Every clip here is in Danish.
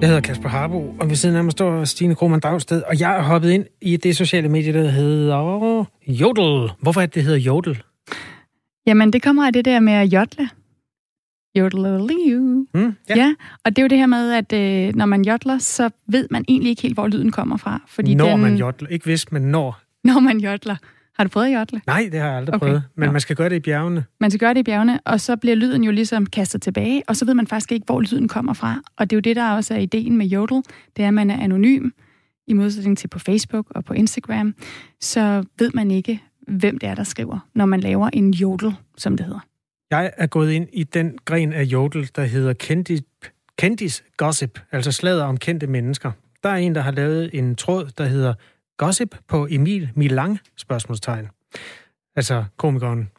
Jeg hedder Kasper Harbo, og ved siden af mig står Stine Krohmann Dragsted, og jeg er hoppet ind i det sociale medie, der hedder Jodel. Hvorfor er det, det hedder Jodel? Jamen, det kommer af det der med at jodle. Jodel Mm, ja. ja, og det er jo det her med, at øh, når man jodler, så ved man egentlig ikke helt, hvor lyden kommer fra. Fordi når den, man jodler. Ikke hvis, men når. Når man jodler. Har du prøvet at jodle? Nej, det har jeg aldrig Okay. prøvet. Men Nå. man skal gøre det i bjergene. Man skal gøre det i bjergene, og så bliver lyden jo ligesom kastet tilbage, og så ved man faktisk ikke, hvor lyden kommer fra. Og det er jo det, der også er ideen med Jodel, det er, at man er anonym, i modsætning til på Facebook og på Instagram, så ved man ikke, hvem det er, der skriver, når man laver en Jodel, som det hedder. Jeg er gået ind i den gren af Jodel, der hedder kendis, kendis gossip, altså slader om kendte mennesker. Der er en, der har lavet en tråd, der hedder Gossip på Emil Milang, spørgsmålstegn. Altså komikeren,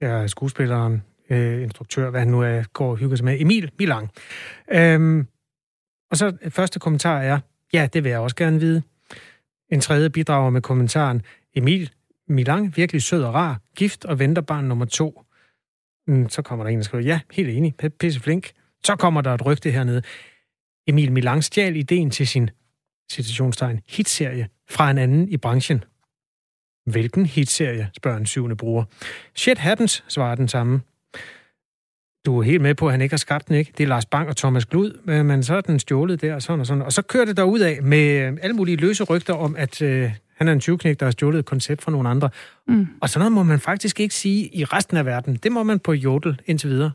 ja, skuespilleren, øh, instruktør, hvad han nu er, går og hygger sig med. Emil Milang. Øhm, og så øh, første kommentar er, ja, det vil jeg også gerne vide. En tredje bidrager med kommentaren, Emil Milang, virkelig sød og rar, gift og venter barn nummer to. Mm, Så kommer der en, der skriver, ja, helt enig, p- pisse flink. Så kommer der et rygte hernede. Emil Milang stjal ideen til sin, citationstegn, hitserie fra en anden i branchen. Hvilken hitserie, spørger en syvende bruger. Shit happens, svarer den samme. Du er helt med på, at han ikke har skabt den, ikke? Det er Lars Bang og Thomas Glud, øh, men så er den stjålet der, og sådan og sådan. Og så kører det derud af med øh, alle mulige løse rygter om, at øh, han er en 20 der har stjålet et koncept fra nogle andre. Mm. Og sådan noget må man faktisk ikke sige i resten af verden. Det må man på Jodel indtil videre.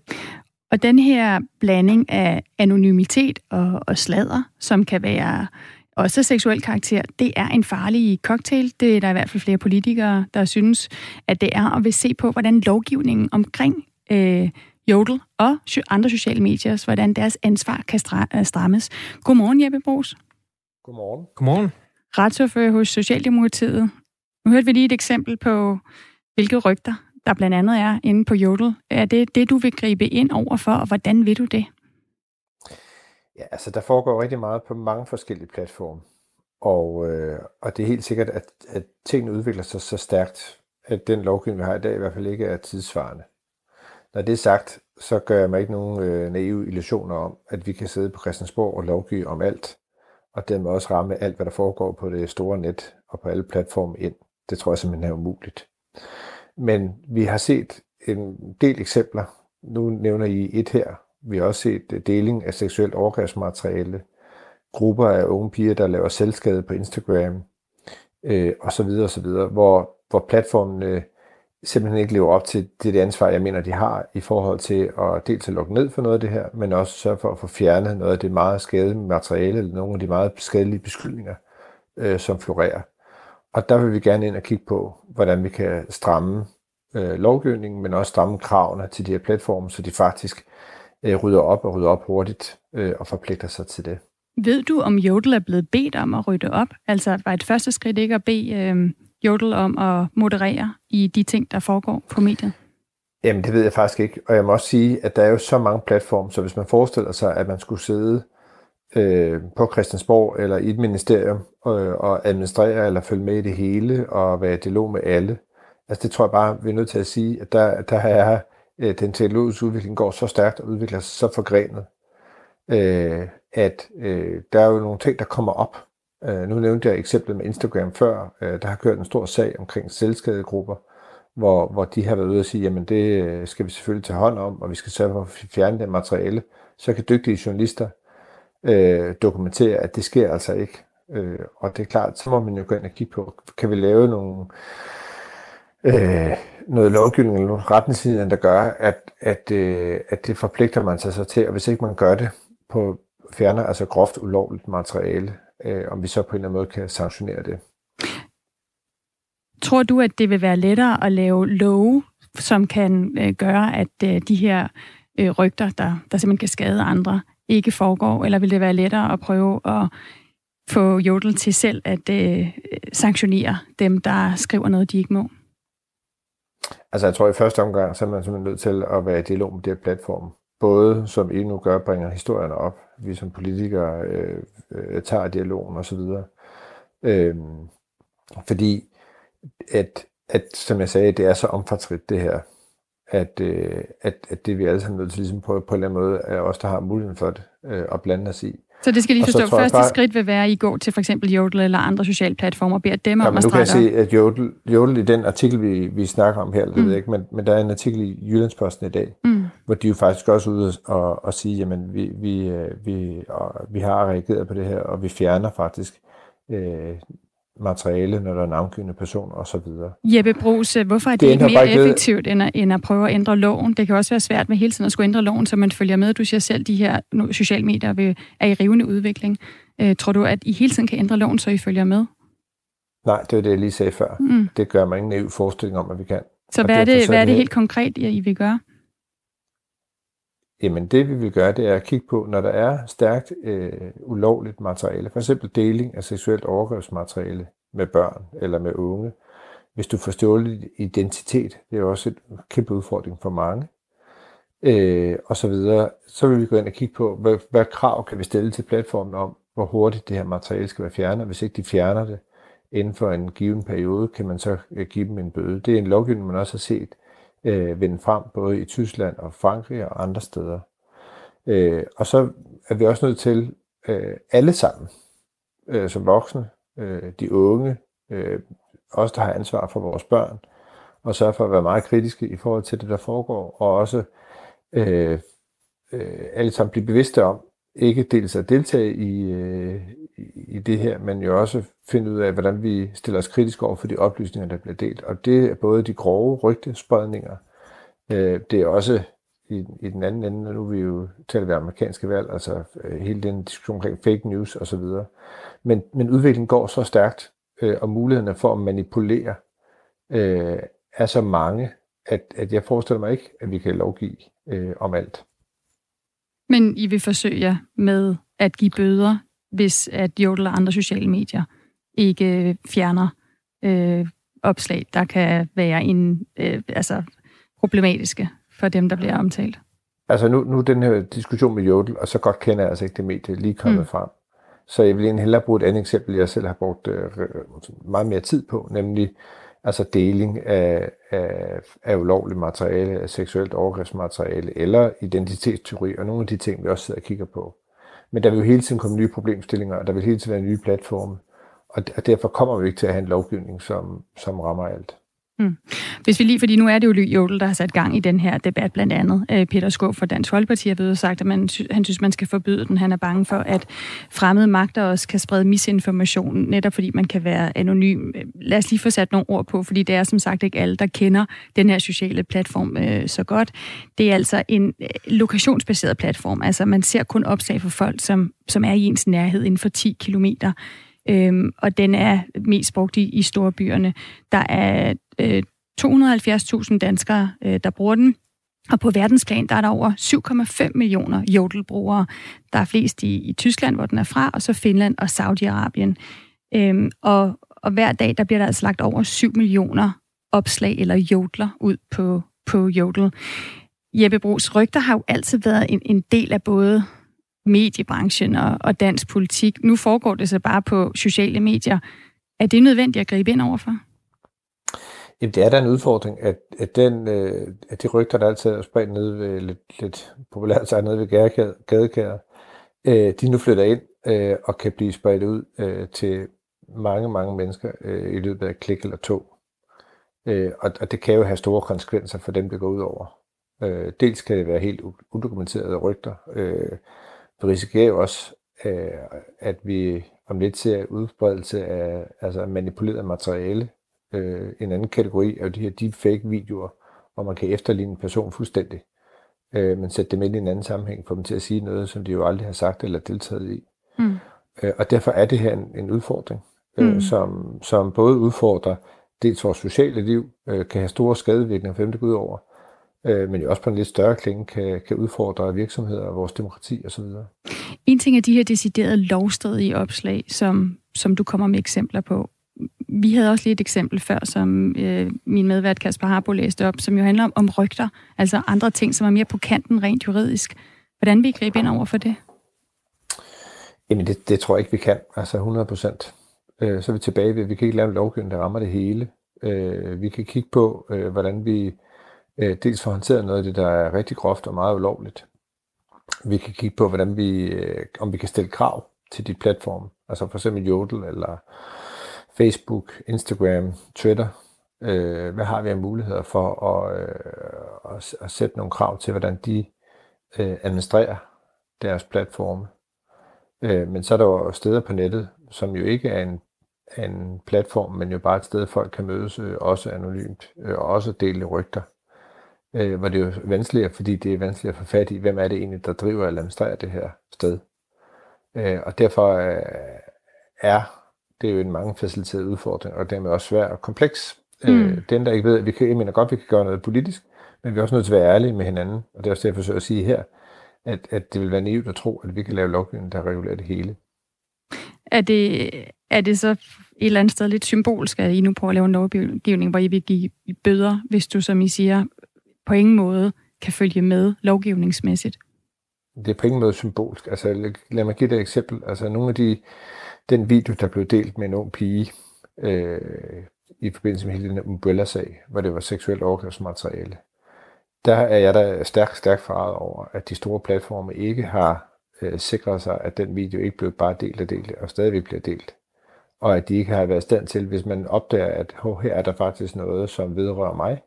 Og den her blanding af anonymitet og, og sladder, som kan være også seksuel karakter, det er en farlig cocktail. Det er der i hvert fald flere politikere, der synes, at det er, og vil se på, hvordan lovgivningen omkring øh, Jodel og andre sociale medier, hvordan deres ansvar kan øh, strammes. Godmorgen, Jeppe Brugs. Godmorgen. Godmorgen. Retsordfører hos Socialdemokratiet. Nu hørte vi lige et eksempel på, hvilke rygter der blandt andet er inde på Jodel. Er det det, du vil gribe ind over for, og hvordan vil du det? Ja, altså der foregår rigtig meget på mange forskellige platforme. Og, øh, og det er helt sikkert, at, at tingene udvikler sig så stærkt, at den lovgivning, vi har i dag, i hvert fald ikke er tidsvarende. Når det er sagt, så gør jeg mig ikke nogen øh, naive illusioner om, at vi kan sidde på Christiansborg og lovgive om alt, og dermed også ramme alt, hvad der foregår på det store net og på alle platforme ind. Det tror jeg simpelthen er umuligt. Men vi har set en del eksempler. Nu nævner I et her. Vi har også set øh, deling af seksuelt overgrebsmateriale, grupper af unge piger, der laver selvskade på Instagram, øh, og så videre og så videre, hvor, hvor platformen øh, simpelthen ikke lever op til det, det ansvar, jeg mener, de har i forhold til at dels at lukke ned for noget af det her, men også sørge for at få fjernet noget af det meget skadelige materiale, eller nogle af de meget skadelige beskyldninger, øh, som florerer. Og der vil vi gerne ind og kigge på, hvordan vi kan stramme øh, lovgivningen, men også stramme kravene til de her platforme, så de faktisk øh, rydder op og rydder op hurtigt øh, og forpligter sig til det. Ved du, om Jodel er blevet bedt om at rydde op? Altså var et første skridt ikke at bede øh, Jodel om at moderere i de ting, der foregår på mediet? Jamen, det ved jeg faktisk ikke. Og jeg må også sige, at der er jo så mange platforme, så hvis man forestiller sig, at man skulle sidde øh, på Christiansborg eller i et ministerium øh, og administrere eller følge med i det hele og være i dialog med alle, altså det tror jeg bare, vi er nødt til at sige, at der, der er øh, den teknologiske udvikling går så stærkt og udvikler sig så forgrenet, øh, at øh, der er jo nogle ting, der kommer op. Øh, nu nævnte jeg eksemplet med Instagram før. Øh, der har kørt en stor sag omkring selvskadegrupper, hvor, hvor de har været ude og sige, jamen det øh, skal vi selvfølgelig tage hånd om, og vi skal sørge for at fjerne det materiale. Så kan dygtige journalister øh, dokumentere, at det sker altså ikke. Øh, og det er klart, så må man jo gå ind og kigge på, kan vi lave nogle, øh, noget lovgivning eller nogle retningslinjer, der gør, at, at, øh, at det forpligter man sig så til, og hvis ikke man gør det på fjerner altså groft ulovligt materiale, øh, om vi så på en eller anden måde kan sanktionere det. Tror du, at det vil være lettere at lave love, som kan øh, gøre, at øh, de her øh, rygter, der, der simpelthen kan skade andre, ikke foregår? Eller vil det være lettere at prøve at få Jodel til selv at øh, sanktionere dem, der skriver noget, de ikke må? Altså jeg tror i første omgang, så er man simpelthen nødt til at være i dialog med de her platforme. Både som I nu gør, bringer historierne op. Vi som politikere øh, øh, tager dialogen osv. Øh, fordi at, at, som jeg sagde, det er så omfangsrigt det her, at, øh, at, at det vi alle sammen nødt til ligesom på, på en eller anden måde, er os, der har muligheden for det, øh, at blande os i. Så det skal lige forstå. Første bare, skridt vil være, at I går til for eksempel Jodel eller andre sociale platformer og beder dem ja, om at nu kan jeg se, at Jodel, Jodel i den artikel, vi, vi snakker om her, mm. det ved jeg ikke, men, men der er en artikel i Jyllandsposten i dag, mm. hvor de jo faktisk også er ude og, og sige, jamen vi, vi, øh, vi, og, vi har reageret på det her, og vi fjerner faktisk øh, materiale, når der er navngivende personer osv. Jeppe Brugs, hvorfor er det, det ikke mere effektivt, end at, end at prøve at ændre loven? Det kan også være svært med hele tiden at skulle ændre loven, så man følger med. Du siger selv, de her sociale medier er i rivende udvikling. Øh, tror du, at I hele tiden kan ændre loven, så I følger med? Nej, det var det, jeg lige sagde før. Mm. Det gør mig ingen forestilling om, at vi kan. Så hvad er, det, hvad er det helt konkret, I vil gøre? Jamen det vi vil gøre, det er at kigge på, når der er stærkt øh, ulovligt materiale, for eksempel deling af seksuelt overgrebsmateriale med børn eller med unge. Hvis du får stjålet identitet, det er også et kæmpe udfordring for mange, øh, og så videre, så vil vi gå ind og kigge på, hvad, hvad krav kan vi stille til platformen om, hvor hurtigt det her materiale skal være fjernet. Hvis ikke de fjerner det inden for en given periode, kan man så øh, give dem en bøde. Det er en lovgivning, man også har set øh, vinde frem, både i Tyskland og Frankrig og andre steder. Øh, og så er vi også nødt til øh, alle sammen, øh, som voksne, øh, de unge, øh, os der har ansvar for vores børn, og sørge for at være meget kritiske i forhold til det, der foregår, og også øh, øh, alle sammen blive bevidste om, ikke dels at deltage i, øh, i det her, men jo også finde ud af, hvordan vi stiller os kritisk over for de oplysninger, der bliver delt. Og det er både de grove rygtespredninger, øh, det er også i, i den anden ende, og nu er vi jo taler ved amerikanske valg, altså øh, hele den diskussion omkring fake news osv. Men, men udviklingen går så stærkt, øh, og mulighederne for at manipulere øh, er så mange, at, at jeg forestiller mig ikke, at vi kan lovgive øh, om alt. Men I vil forsøge med at give bøder, hvis at Jodel og andre sociale medier ikke fjerner øh, opslag, der kan være en, øh, altså problematiske for dem, der bliver omtalt? Altså nu, nu den her diskussion med Jodel, og så godt kender jeg altså ikke det medie, lige kommet mm. frem. Så jeg vil egentlig hellere bruge et andet eksempel, jeg selv har brugt øh, meget mere tid på, nemlig altså deling af, af, af ulovligt materiale, af seksuelt overgrebsmateriale eller identitetsteori, og nogle af de ting, vi også sidder og kigger på. Men der vil jo hele tiden komme nye problemstillinger, og der vil hele tiden være nye platforme, og derfor kommer vi ikke til at have en lovgivning, som, som rammer alt. Mm. Hvis vi lige, fordi nu er det jo Ly Jodel, der har sat gang i den her debat, blandt andet øh, Peter Skov fra Dansk Folkeparti har ved sagt, at man, han synes, man skal forbyde den. Han er bange for, at fremmede magter også kan sprede misinformation, netop fordi man kan være anonym. Lad os lige få sat nogle ord på, fordi det er som sagt ikke alle, der kender den her sociale platform øh, så godt. Det er altså en øh, lokationsbaseret platform, altså man ser kun opslag for folk, som, som er i ens nærhed inden for 10 kilometer øhm, og den er mest brugt i, i storbyerne. Der er øh, 270.000 danskere, øh, der bruger den, og på verdensplan, der er der over 7,5 millioner jodelbrugere. Der er flest i, i Tyskland, hvor den er fra, og så Finland og Saudi-Arabien. Øhm, og, og hver dag, der bliver der altså lagt over 7 millioner opslag eller jodler ud på, på jodel. Jeppe Brugs rygter har jo altid været en, en del af både mediebranchen og, og dansk politik. Nu foregår det så bare på sociale medier. Er det nødvendigt at gribe ind overfor? Jamen, det er da en udfordring, at, at, den, øh, at de rygter, der altid er spredt nede ved, lidt, lidt populært sagt nede ved gadekæder, øh, de nu flytter ind øh, og kan blive spredt ud øh, til mange, mange mennesker øh, i løbet af et klik eller to. Øh, og, og det kan jo have store konsekvenser for dem, det går ud over. Øh, dels kan det være helt udokumenterede rygter, øh, vi risikerer jo også, øh, at vi om lidt ser udbredelse af altså manipuleret materiale. Øh, en anden kategori er jo de her deepfake-videoer, hvor man kan efterligne en person fuldstændig, øh, men sætte dem ind i en anden sammenhæng, for dem til at sige noget, som de jo aldrig har sagt eller deltaget i. Mm. Øh, og derfor er det her en, en udfordring, øh, mm. som, som både udfordrer dels vores sociale liv, øh, kan have store skadevirkninger for dem, det går ud over, øh, men jo også på en lidt større klinge kan, kan udfordre virksomheder og vores demokrati osv. En ting er de her deciderede lovstridige opslag, som, som du kommer med eksempler på. Vi havde også lige et eksempel før, som øh, min medvært Kasper Harbo læste op, som jo handler om, om rygter, altså andre ting, som er mere på kanten rent juridisk. Hvordan vil I gribe ind over for det? Jamen, det, det tror jeg ikke, vi kan. Altså 100 procent. Øh, så er vi tilbage ved, at vi kan ikke lave en lovgivning, der rammer det hele. Øh, vi kan kigge på, øh, hvordan vi øh, dels får håndteret noget af det, der er rigtig groft og meget ulovligt. Vi kan kigge på, hvordan vi, øh, om vi kan stille krav til de platforme, altså for eksempel Jodel eller Facebook, Instagram, Twitter. Øh, hvad har vi af muligheder for at, øh, at, at sætte nogle krav til, hvordan de øh, administrerer deres platforme. Øh, men så er der jo steder på nettet, som jo ikke er en, en platform, men jo bare et sted, folk kan mødes, øh, også anonymt, øh, og også dele rygter. Øh, hvor det jo vanskeligere, fordi det er vanskeligt at få fat i, hvem er det egentlig, der driver eller administrerer det her sted. Øh, og derfor øh, er det er jo en mange faciliteret udfordring, og dermed også svær og kompleks. Øh, mm. Øh, den, der ikke ved, vi kan, jeg mener godt, vi kan gøre noget politisk, men vi er også nødt til at være ærlige med hinanden, og det er også det, jeg forsøger at sige her, at, at det vil være naivt at tro, at vi kan lave lovgivning, der regulerer det hele. Er det, er det så et eller andet sted lidt symbolsk, at I nu prøver at lave en lovgivning, hvor I vil give bøder, hvis du, som I siger, på ingen måde kan følge med lovgivningsmæssigt? Det er på ingen måde symbolsk. Altså, lad mig give dig et eksempel. Altså, nogle af de, den video, der blev delt med en ung pige øh, i forbindelse med hele den Umbrella-sag, hvor det var seksuelt overgrebsmateriale, der er jeg da stærkt, stærkt faret over, at de store platforme ikke har øh, sikret sig, at den video ikke blev bare delt og delt, og stadigvæk bliver delt. Og at de ikke har været i stand til, hvis man opdager, at her er der faktisk noget, som vedrører mig,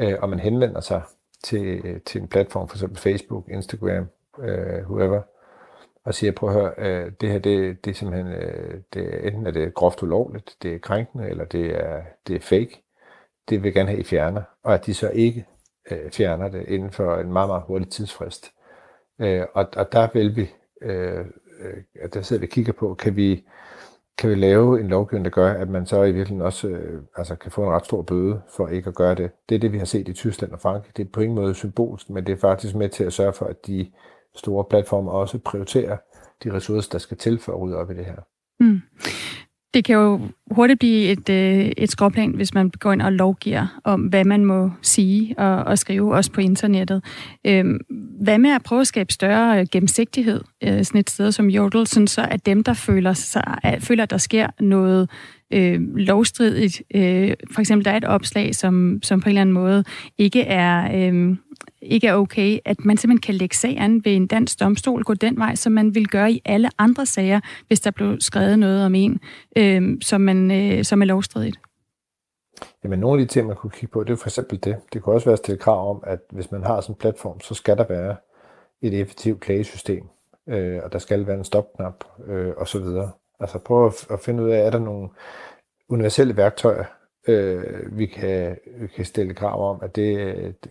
øh, og man henvender sig til, til en platform, for eksempel Facebook, Instagram, øh, whoever, og siger, prøv at høre, øh, det her, det, det er simpelthen, øh, det, enten er det groft ulovligt, det er krænkende, eller det er, det er fake. Det vil gerne have, I fjerner. Og at de så ikke øh, fjerner det inden for en meget, meget hurtig tidsfrist. Øh, og, og der vil vi, øh, øh, der sidder vi og kigger på, kan vi, kan vi lave en lovgivning, der gør, at man så i virkeligheden også øh, altså kan få en ret stor bøde for ikke at gøre det. Det er det, vi har set i Tyskland og Frankrig. Det er på ingen måde symbolsk, men det er faktisk med til at sørge for, at de store platforme også prioriterer de ressourcer, der skal til for at rydde op i det her. Mm. Det kan jo hurtigt blive et, øh, et skråplan, hvis man går ind og lovgiver om, hvad man må sige og, og skrive, også på internettet. Øhm, hvad med at prøve at skabe større øh, gennemsigtighed øh, sådan et sted som Jodel, sådan så at dem, der føler, sig, at, føler, at der sker noget øh, lovstridigt, øh, for eksempel der er et opslag, som, som på en eller anden måde ikke er... Øh, ikke er okay, at man simpelthen kan lægge sagen ved en dansk domstol, gå den vej, som man vil gøre i alle andre sager, hvis der blev skrevet noget om en, øh, som, man, øh, som er lovstridigt? Jamen, nogle af de ting, man kunne kigge på, det er for eksempel det. Det kunne også være at stille krav om, at hvis man har sådan en platform, så skal der være et effektivt klagesystem, øh, og der skal være en stopknap, øh, og så videre. Altså prøv at, at finde ud af, er der nogle universelle værktøjer, øh, vi, kan, vi kan stille krav om, at det,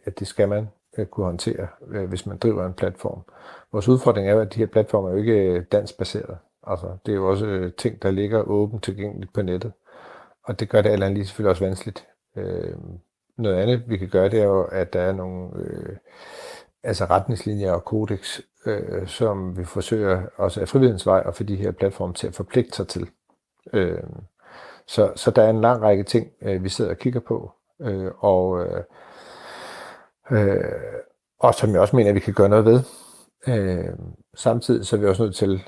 at det skal man kunne håndtere, øh, hvis man driver en platform. Vores udfordring er jo, at de her platforme er jo ikke øh, dansbaseret. Altså, det er jo også øh, ting, der ligger åbent tilgængeligt på nettet. Og det gør det alt andet lige selvfølgelig også vanskeligt. Øh, noget andet, vi kan gøre, det er jo, at der er nogle øh, altså retningslinjer og kodex, øh, som vi forsøger også af frivillighedens vej at få de her platforme til at forpligte sig til. Øh, så, så der er en lang række ting, øh, vi sidder og kigger på, øh, og, øh, øh, og som jeg også mener, at vi kan gøre noget ved. Øh, samtidig så er vi også nødt til,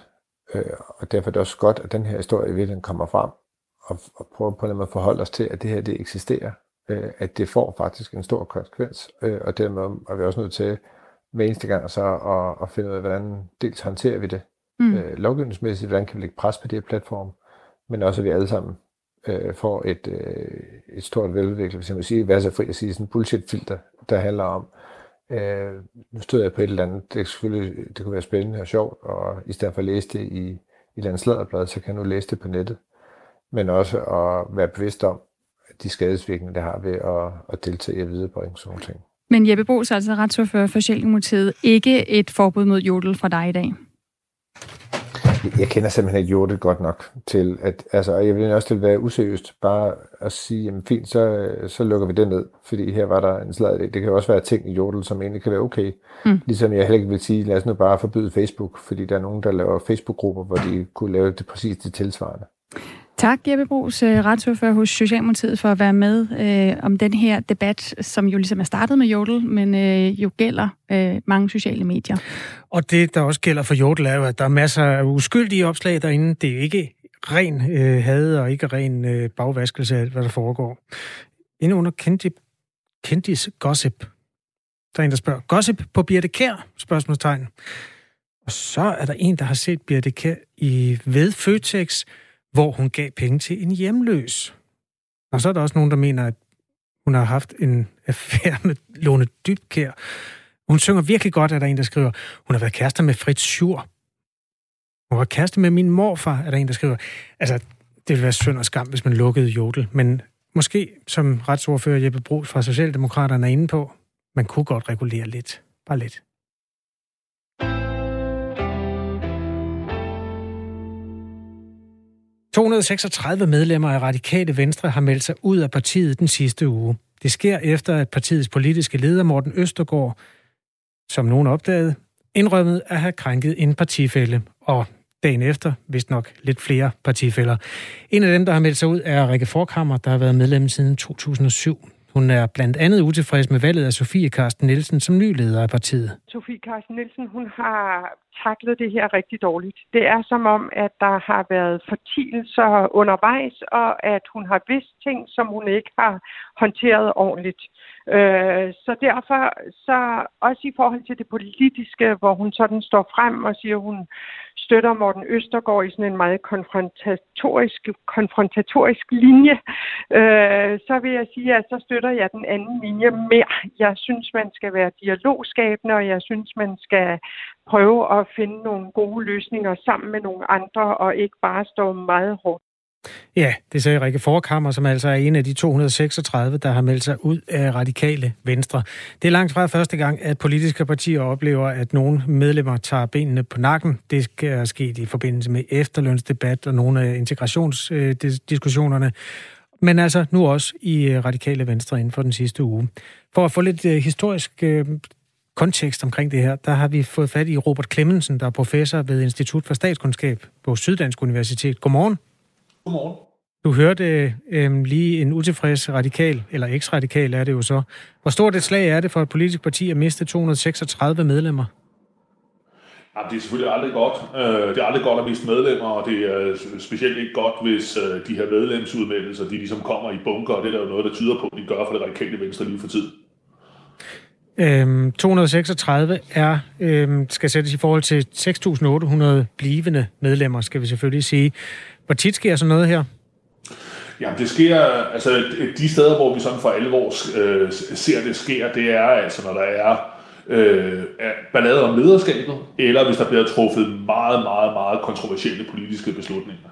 øh, og derfor er det også godt, at den her historie i virkeligheden kommer frem, og, og prøve på en måde at forholde os til, at det her det eksisterer, øh, at det får faktisk en stor konsekvens, øh, og dermed er vi også nødt til hver eneste gang så at, at finde ud af, hvordan dels håndterer vi det mm. øh, lovgivningsmæssigt, hvordan kan vi lægge pres på de her platforme, men også at vi alle sammen øh, får et, øh, et stort veludviklet, hvis jeg må sige, hvad så fri at sige, sådan bullshit-filter, der handler om, øh, nu stod jeg på et eller andet, det, selvfølgelig, det kunne være spændende og sjovt, og i stedet for at læse det i, i et eller andet sladderblad, så kan du læse det på nettet. Men også at være bevidst om de skadesvirkninger, det har ved at, at deltage i at viderebringe sådan nogle ting. Men Jeppe Bos, altså retsordfører for Sjælgemotivet. ikke et forbud mod jodel fra dig i dag? Jeg kender simpelthen ikke Jordel godt nok til, at, altså, jeg vil også til være useriøst bare at sige, jamen fint, så, så lukker vi det ned, fordi her var der en slag. Det kan jo også være ting i Jordel, som egentlig kan være okay. Mm. Ligesom jeg heller ikke vil sige, lad os nu bare forbyde Facebook, fordi der er nogen, der laver Facebook-grupper, hvor de kunne lave det præcis det tilsvarende. Tak, Jeppe Brugs, øh, retsordfører hos Socialdemokratiet, for at være med øh, om den her debat, som jo ligesom er startet med Jodel, men øh, jo gælder øh, mange sociale medier. Og det, der også gælder for Jodel, er jo, at der er masser af uskyldige opslag derinde. Det er ikke ren øh, had og ikke ren øh, bagvaskelse af alt, hvad der foregår. Inde under Kendip kendis gossip. Der er en, der spørger, gossip på Birte Kær? Spørgsmålstegn. Og så er der en, der har set Birte Kær i ved Føtex, hvor hun gav penge til en hjemløs. Og så er der også nogen, der mener, at hun har haft en affære med Lone Dybkær. Hun synger virkelig godt, er der en, der skriver. Hun har været kærester med Fritz Schur. Hun var kæreste med min morfar, er der en, der skriver. Altså, det ville være synd og skam, hvis man lukkede jodel. Men måske, som retsordfører Jeppe Brugs fra Socialdemokraterne er inde på, man kunne godt regulere lidt. Bare lidt. ...236 medlemmer af Radikale Venstre har meldt sig ud af partiet den sidste uge. Det sker efter, at partiets politiske leder Morten Østergaard, som nogen opdagede, indrømmede at have krænket en partifælde. Og dagen efter, vist nok lidt flere partifælder. En af dem, der har meldt sig ud, er Rikke Forkammer, der har været medlem siden 2007. Hun er blandt andet utilfreds med valget af Sofie Karsten Nielsen som ny leder af partiet. Sofie Karsten Nielsen, hun har taklet det her rigtig dårligt. Det er som om, at der har været fortielser undervejs, og at hun har vidst ting, som hun ikke har håndteret ordentligt. Øh, så derfor, så også i forhold til det politiske, hvor hun sådan står frem og siger, at hun støtter Morten Østergaard i sådan en meget konfrontatorisk, konfrontatorisk linje, øh, så vil jeg sige, at så støtter jeg den anden linje mere. Jeg synes, man skal være dialogskabende, og jeg synes, man skal prøve at finde nogle gode løsninger sammen med nogle andre, og ikke bare stå meget hårdt Ja, det sagde Rikke Forkammer, som altså er en af de 236, der har meldt sig ud af radikale venstre. Det er langt fra første gang, at politiske partier oplever, at nogle medlemmer tager benene på nakken. Det er sket i forbindelse med efterlønsdebat og nogle af integrationsdiskussionerne. Men altså nu også i radikale venstre inden for den sidste uge. For at få lidt øh, historisk øh, kontekst omkring det her, der har vi fået fat i Robert Clemmensen, der er professor ved Institut for Statskundskab på Syddansk Universitet. Godmorgen. Godmorgen. Du hørte øh, lige en utilfreds radikal, eller eks-radikal er det jo så. Hvor stort et slag er det for et politisk parti at miste 236 medlemmer? Ja, det er selvfølgelig aldrig godt. Øh, det er aldrig godt at miste medlemmer, og det er specielt ikke godt, hvis øh, de her medlemsudmeldelser, de ligesom kommer i bunker, og det er der jo noget, der tyder på, at de gør for det radikale venstre lige for tid. Øhm, 236 er, øhm, skal sættes i forhold til 6.800 blivende medlemmer, skal vi selvfølgelig sige. Hvor tit sker sådan noget her? Jamen det sker, altså de steder, hvor vi sådan for alvor øh, ser det sker, det er altså, når der er øh, ballade om lederskabet, eller hvis der bliver truffet meget, meget, meget kontroversielle politiske beslutninger.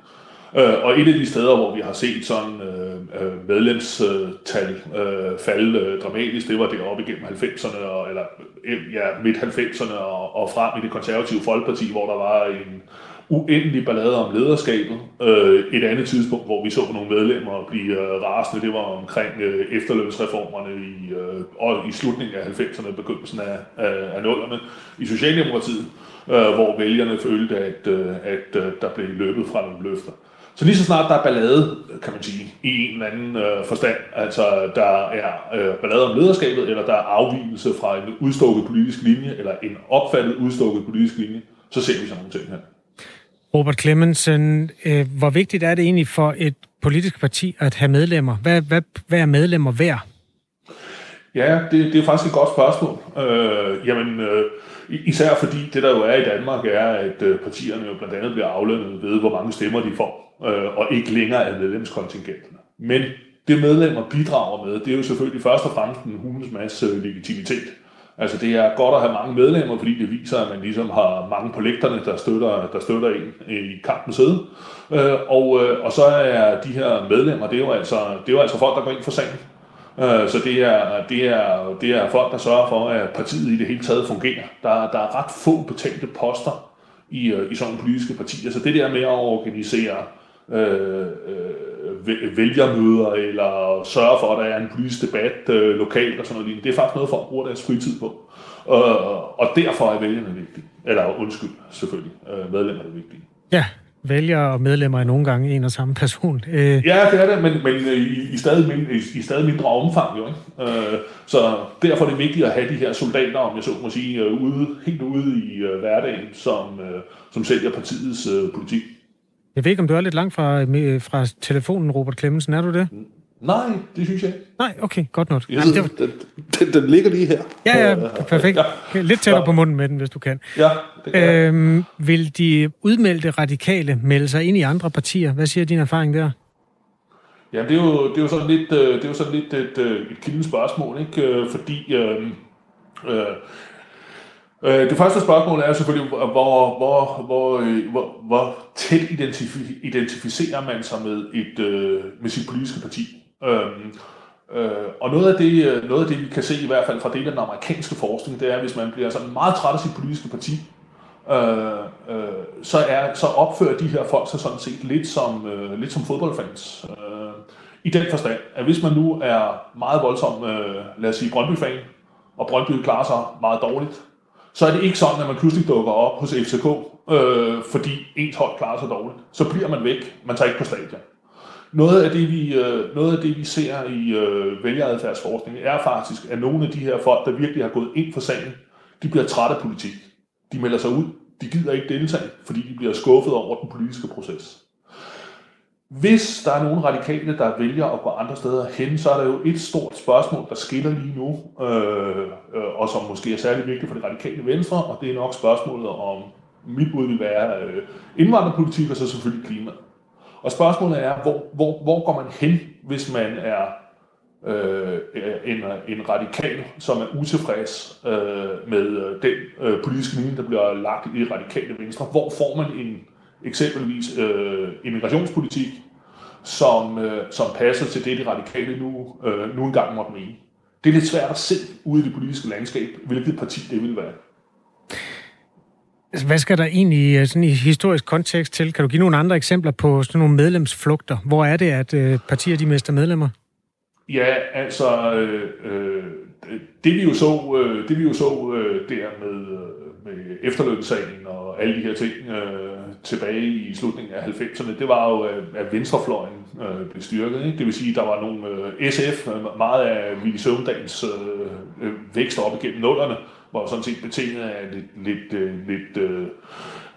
Øh, og et af de steder, hvor vi har set sådan øh, øh Øh, medlemstal øh, falde øh, dramatisk, det var det op igennem 90'erne, og, eller øh, ja, midt 90'erne og, og frem i det konservative folkeparti, hvor der var en uendelig ballade om lederskabet. Øh, et andet tidspunkt, hvor vi så nogle medlemmer blive øh, rasende, det var omkring øh, efterlønsreformerne i, øh, og i slutningen af 90'erne, begyndelsen af, af, af 0'erne i Socialdemokratiet, øh, hvor vælgerne følte, at, øh, at øh, der blev løbet fra nogle løfter. Så lige så snart der er ballade, kan man sige, i en eller anden øh, forstand, altså der er øh, ballade om lederskabet, eller der er afvigelse fra en udstukket politisk linje, eller en opfattet udstukket politisk linje, så ser vi sådan nogle ting her. Robert Clemmensen, øh, hvor vigtigt er det egentlig for et politisk parti at have medlemmer? Hvad, hvad, hvad er medlemmer værd? Ja, det, det er faktisk et godt spørgsmål. Øh, jamen, øh, især fordi det der jo er i Danmark er, at øh, partierne jo blandt andet bliver aflønnet ved, hvor mange stemmer de får, øh, og ikke længere af medlemskontingenterne. Men det medlemmer bidrager med, det er jo selvfølgelig først og fremmest en hulens masse øh, legitimitet. Altså det er godt at have mange medlemmer, fordi det viser, at man ligesom har mange på lægterne, der støtter, der støtter en øh, i kampen side. Øh, og, øh, og så er de her medlemmer, det er jo altså, det er jo altså folk, der går ind for sagen. Øh, så det er, det, er, det er folk, der sørger for, at partiet i det hele taget fungerer. Der, der er ret få betalte poster i, øh, i sådan politiske partier. Så det der med at organisere øh, øh, vælgermøder, eller sørge for, at der er en politisk debat øh, lokalt og sådan noget. Det er faktisk noget, folk bruger deres fritid på. Og, og derfor er vælgerne vigtige. Eller undskyld, selvfølgelig, øh, medlemmerne er vigtige. Ja, vælgere og medlemmer er nogle gange en og samme person. Øh. Ja, det er det, men, men øh, i, i, stadig mindre, i, i stadig mindre omfang jo. Ikke? Øh, så derfor er det vigtigt at have de her soldater, om jeg så må sige, øh, ude, helt ude i øh, hverdagen, som, øh, som sælger partiets øh, politik. Jeg ved ikke, om du er lidt langt fra, fra telefonen, Robert Clemmensen. Er du det? Nej, det synes jeg ikke. Nej, okay, godt nok. Jeg Jamen, det var... den, den, den ligger lige her. Ja, ja, perfekt. Ja. Lidt tættere ja. på munden med den, hvis du kan. Ja, det kan øhm, Vil de udmeldte radikale melde sig ind i andre partier? Hvad siger din erfaring der? Ja, det er jo, det er jo sådan lidt, øh, det er jo sådan lidt et, øh, et kilden spørgsmål, ikke? Øh, fordi øh, øh, det første spørgsmål er selvfølgelig, hvor, hvor, hvor, hvor, hvor tæt identif- identificerer man sig med, et, med sit politiske parti. Øhm, øh, og noget af, det, øh, noget af det, vi kan se i hvert fald fra dele af den amerikanske forskning, det er, at hvis man bliver sådan meget træt af sit politiske parti, øh, øh, så, er, så opfører de her folk sig sådan set lidt som, øh, lidt som fodboldfans. Øh, I den forstand, at hvis man nu er meget voldsom, øh, lad os sige Brøndby-fan, og Brøndby klarer sig meget dårligt, så er det ikke sådan, at man pludselig dukker op hos FCK, øh, fordi ens hold klarer sig dårligt. Så bliver man væk, man tager ikke på stadion. Noget af det, vi, øh, noget af det, vi ser i øh, vælgeradfærdsforskning, er faktisk, at nogle af de her folk, der virkelig har gået ind for sagen, de bliver trætte af politik. De melder sig ud. De gider ikke deltage, fordi de bliver skuffet over den politiske proces. Hvis der er nogle radikale, der vælger at gå andre steder hen, så er der jo et stort spørgsmål, der skiller lige nu, øh, øh, og som måske er særlig vigtigt for det radikale venstre, og det er nok spørgsmålet om, mit bud vil være øh, indvandrerpolitik og så selvfølgelig klima. Og spørgsmålet er, hvor, hvor, hvor går man hen, hvis man er øh, en, en radikal, som er utilfreds øh, med øh, den øh, politiske linje, der bliver lagt i radikale venstre. Hvor får man en eksempelvis øh, immigrationspolitik, som, øh, som passer til det, de radikale nu, øh, nu engang måtte mene. Det er lidt svært at se ude i det politiske landskab, hvilket parti det vil være. Altså, hvad skal der egentlig øh, sådan i historisk kontekst til? Kan du give nogle andre eksempler på sådan nogle medlemsflugter? Hvor er det, at øh, partier de mister medlemmer? Ja, altså, øh, øh, det vi jo så, øh, det vi jo så øh, der med, øh, med efterlønssagen og alle de her ting øh, tilbage i slutningen af 90'erne, det var jo, øh, at venstrefløjen øh, blev styrket. Ikke? Det vil sige, at der var nogle øh, SF, meget af Willy Søvndals øh, øh, vækst op igennem nullerne, var sådan set betinget af lidt, lidt, øh, lidt øh,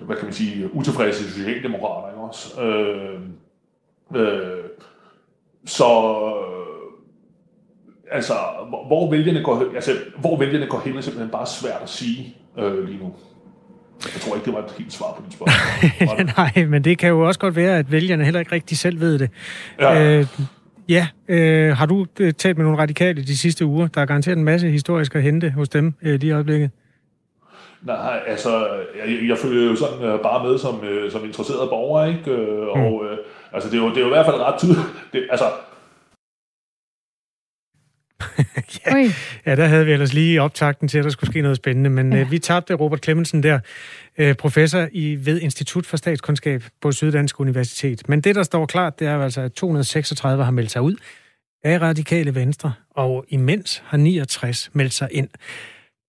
hvad kan man sige, utilfredse socialdemokrater. Ikke også? Øh, øh, så altså, hvor vælgerne går, altså, hvor vælgerne går hen, er simpelthen bare svært at sige øh, lige nu. Jeg tror ikke, det var et helt svar på dit spørgsmål. Nej, men det kan jo også godt være, at vælgerne heller ikke rigtig selv ved det. Ja. Øh, ja, øh, har du øh, talt med nogle radikale de sidste uger? Der er garanteret en masse historisk at hente hos dem øh, lige i øjeblikket. Nej, altså, jeg, jeg følger jo sådan øh, bare med som, øh, som interesseret borger, ikke? Øh, mm. Og øh, altså, det er, jo, det er jo i hvert fald ret tydeligt. Det, altså, ja, ja, der havde vi ellers lige optakten til, at der skulle ske noget spændende, men ja. øh, vi tabte Robert Clemmensen der, øh, professor i ved Institut for Statskundskab på Syddansk Universitet. Men det, der står klart, det er altså, at 236 har meldt sig ud af radikale venstre, og imens har 69 meldt sig ind.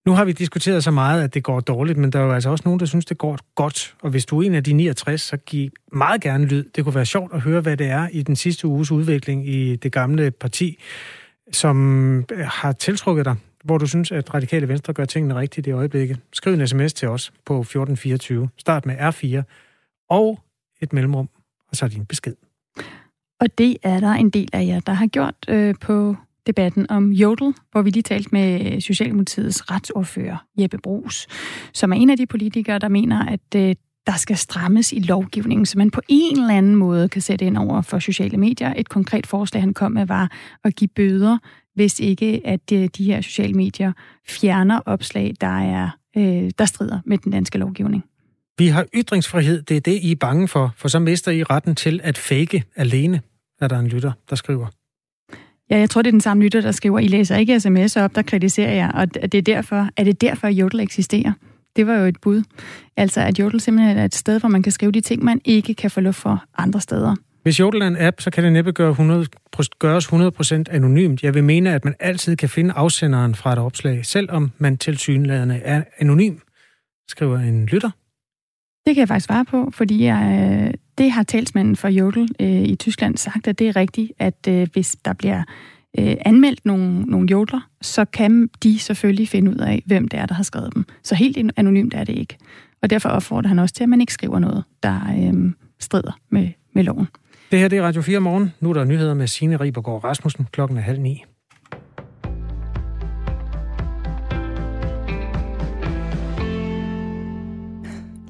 Nu har vi diskuteret så meget, at det går dårligt, men der er jo altså også nogen, der synes, det går godt. Og hvis du er en af de 69, så giv meget gerne lyd. Det kunne være sjovt at høre, hvad det er i den sidste uges udvikling i det gamle parti som øh, har tiltrukket dig, hvor du synes, at Radikale Venstre gør tingene rigtigt i øjeblikket. Skriv en sms til os på 1424. Start med R4 og et mellemrum, og så din besked. Og det er der en del af jer, der har gjort øh, på debatten om Jodel, hvor vi lige talte med Socialdemokratiets retsordfører Jeppe Brugs, som er en af de politikere, der mener, at øh, der skal strammes i lovgivningen, så man på en eller anden måde kan sætte ind over for sociale medier. Et konkret forslag, han kom med, var at give bøder, hvis ikke at de, de her sociale medier fjerner opslag, der, er, øh, der strider med den danske lovgivning. Vi har ytringsfrihed, det er det, I er bange for, for så mister I retten til at fake alene, er der en lytter, der skriver. Ja, jeg tror, det er den samme lytter, der skriver, I læser ikke sms'er op, der kritiserer jeg, og det er derfor, er det derfor, at Jodel eksisterer? Det var jo et bud. Altså, at Jodel simpelthen er et sted, hvor man kan skrive de ting, man ikke kan få luft for andre steder. Hvis Jodel er en app, så kan det næppe gøre 100, gøres 100% anonymt. Jeg vil mene, at man altid kan finde afsenderen fra et opslag, selvom man til synlædende er anonym, skriver en lytter. Det kan jeg faktisk svare på, fordi jeg, øh, det har talsmanden for Jodel øh, i Tyskland sagt, at det er rigtigt, at øh, hvis der bliver øh, anmeldt nogle, nogle jodler, så kan de selvfølgelig finde ud af, hvem det er, der har skrevet dem. Så helt anonymt er det ikke. Og derfor opfordrer han også til, at man ikke skriver noget, der øh, strider med, med loven. Det her det er Radio 4 morgen. Nu er der nyheder med Signe Ribergaard Rasmussen. Klokken er halv ni.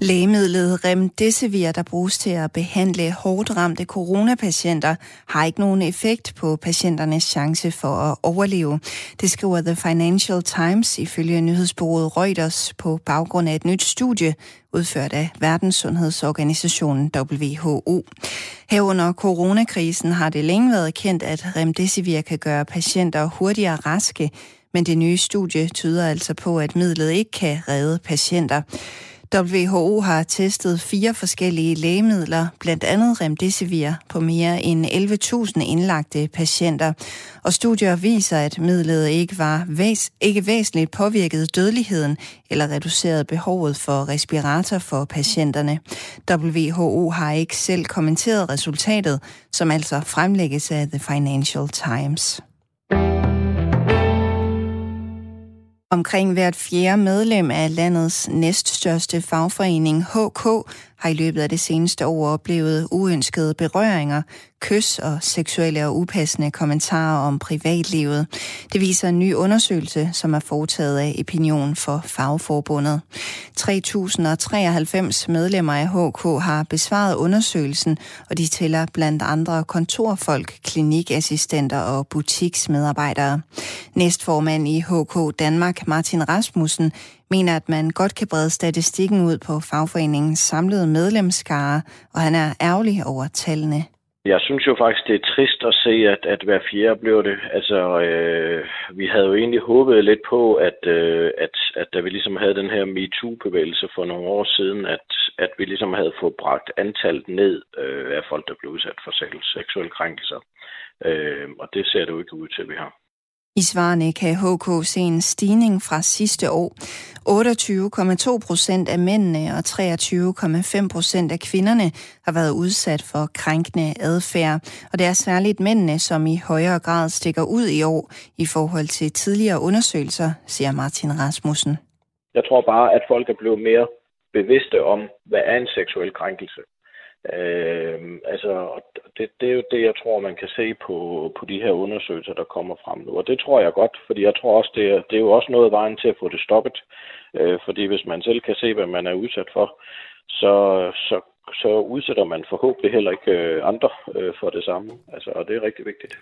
Lægemidlet Remdesivir, der bruges til at behandle hårdt ramte coronapatienter, har ikke nogen effekt på patienternes chance for at overleve. Det skriver The Financial Times ifølge nyhedsbureauet Reuters på baggrund af et nyt studie, udført af Verdenssundhedsorganisationen WHO. Herunder coronakrisen har det længe været kendt, at Remdesivir kan gøre patienter hurtigere raske, men det nye studie tyder altså på, at midlet ikke kan redde patienter. WHO har testet fire forskellige lægemidler, blandt andet Remdesivir, på mere end 11.000 indlagte patienter. Og studier viser, at midlet ikke var væs- ikke væsentligt påvirket dødeligheden eller reduceret behovet for respirator for patienterne. WHO har ikke selv kommenteret resultatet, som altså fremlægges af The Financial Times. Omkring hvert fjerde medlem af landets næststørste fagforening, HK, har i løbet af det seneste år oplevet uønskede berøringer, kys og seksuelle og upassende kommentarer om privatlivet. Det viser en ny undersøgelse, som er foretaget af Opinion for Fagforbundet. 3.093 medlemmer af HK har besvaret undersøgelsen, og de tæller blandt andre kontorfolk, klinikassistenter og butiksmedarbejdere. Næstformand i HK Danmark, Martin Rasmussen, mener, at man godt kan brede statistikken ud på fagforeningens samlede medlemskare, og han er ærgerlig over tallene. Jeg synes jo faktisk, det er trist at se, at, at hver fjerde blev det. Altså, øh, vi havde jo egentlig håbet lidt på, at, øh, at, at da vi ligesom havde den her MeToo-bevægelse for nogle år siden, at, at vi ligesom havde fået bragt antallet ned øh, af folk, der blev udsat for seksuelle krænkelser. Øh, og det ser det jo ikke ud til, at vi har. I svarene kan HK se en stigning fra sidste år. 28,2 procent af mændene og 23,5 procent af kvinderne har været udsat for krænkende adfærd. Og det er særligt mændene, som i højere grad stikker ud i år i forhold til tidligere undersøgelser, siger Martin Rasmussen. Jeg tror bare, at folk er blevet mere bevidste om, hvad er en seksuel krænkelse. Øh, altså, det, det er jo det, jeg tror, man kan se på, på de her undersøgelser, der kommer frem nu. Og det tror jeg godt, fordi jeg tror også, det er, det er jo også noget vejen til at få det stoppet. Øh, fordi hvis man selv kan se, hvad man er udsat for, så, så, så udsætter man forhåbentlig heller ikke øh, andre øh, for det samme. Altså, og det er rigtig vigtigt.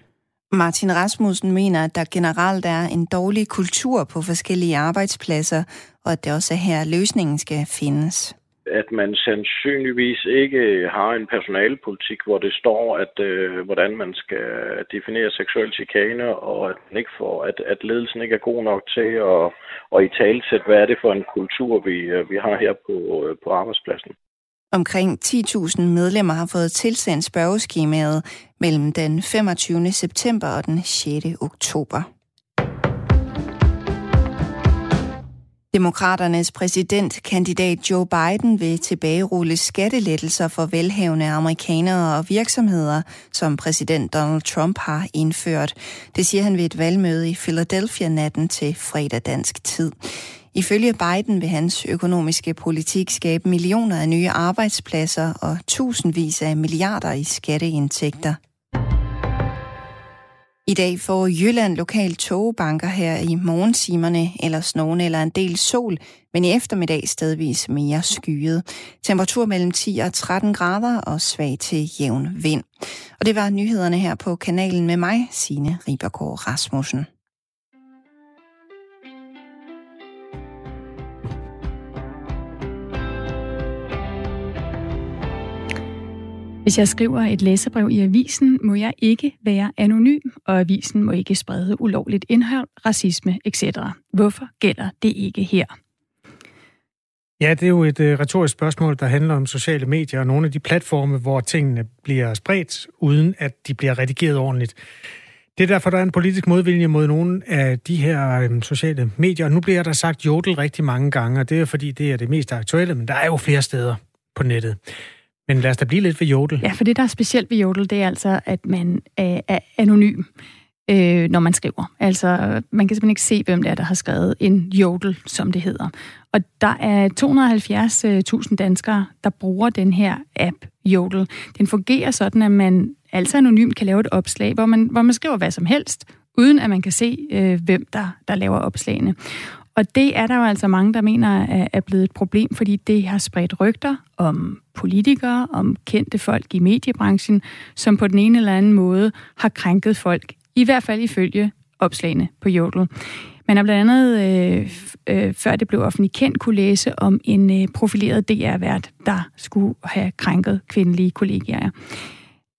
Martin Rasmussen mener, at der generelt er en dårlig kultur på forskellige arbejdspladser, og at det også er her, løsningen skal findes at man sandsynligvis ikke har en personalpolitik, hvor det står, at øh, hvordan man skal definere seksuel chikane, og at, man ikke får, at, at ledelsen ikke er god nok til at, at i talsæt, hvad er det for en kultur, vi, øh, vi har her på, øh, på arbejdspladsen. Omkring 10.000 medlemmer har fået tilsendt spørgeskemaet mellem den 25. september og den 6. oktober. Demokraternes præsidentkandidat Joe Biden vil tilbagerulle skattelettelser for velhavende amerikanere og virksomheder, som præsident Donald Trump har indført. Det siger han ved et valgmøde i Philadelphia natten til fredag dansk tid. Ifølge Biden vil hans økonomiske politik skabe millioner af nye arbejdspladser og tusindvis af milliarder i skatteindtægter. I dag får Jylland lokal togebanker her i morgentimerne, eller snogen eller en del sol, men i eftermiddag stedvis mere skyet. Temperatur mellem 10 og 13 grader og svag til jævn vind. Og det var nyhederne her på kanalen med mig, Signe Ribergaard Rasmussen. Hvis jeg skriver et læserbrev i avisen, må jeg ikke være anonym, og avisen må ikke sprede ulovligt indhold, racisme etc. Hvorfor gælder det ikke her? Ja, det er jo et øh, retorisk spørgsmål, der handler om sociale medier og nogle af de platforme, hvor tingene bliver spredt, uden at de bliver redigeret ordentligt. Det er derfor, der er en politisk modvilje mod nogle af de her øhm, sociale medier. nu bliver der sagt jodel rigtig mange gange, og det er fordi, det er det mest aktuelle, men der er jo flere steder på nettet. Men lad os da blive lidt ved Jodel. Ja, for det, der er specielt ved Jodel, det er altså, at man er, er anonym. øh, når man skriver. Altså, man kan simpelthen ikke se, hvem det er, der har skrevet en jodel, som det hedder. Og der er 270.000 øh, danskere, der bruger den her app, Jodel. Den fungerer sådan, at man altså anonymt kan lave et opslag, hvor man, hvor man skriver hvad som helst, uden at man kan se, øh, hvem der, der laver opslagene. Og det er der jo altså mange, der mener er blevet et problem, fordi det har spredt rygter om politikere, om kendte folk i mediebranchen, som på den ene eller anden måde har krænket folk, i hvert fald ifølge opslagene på Jodel. Man har blandt andet, øh, øh, før det blev offentligt kendt, kunne læse om en øh, profileret DR-vært, der skulle have krænket kvindelige kollegaer.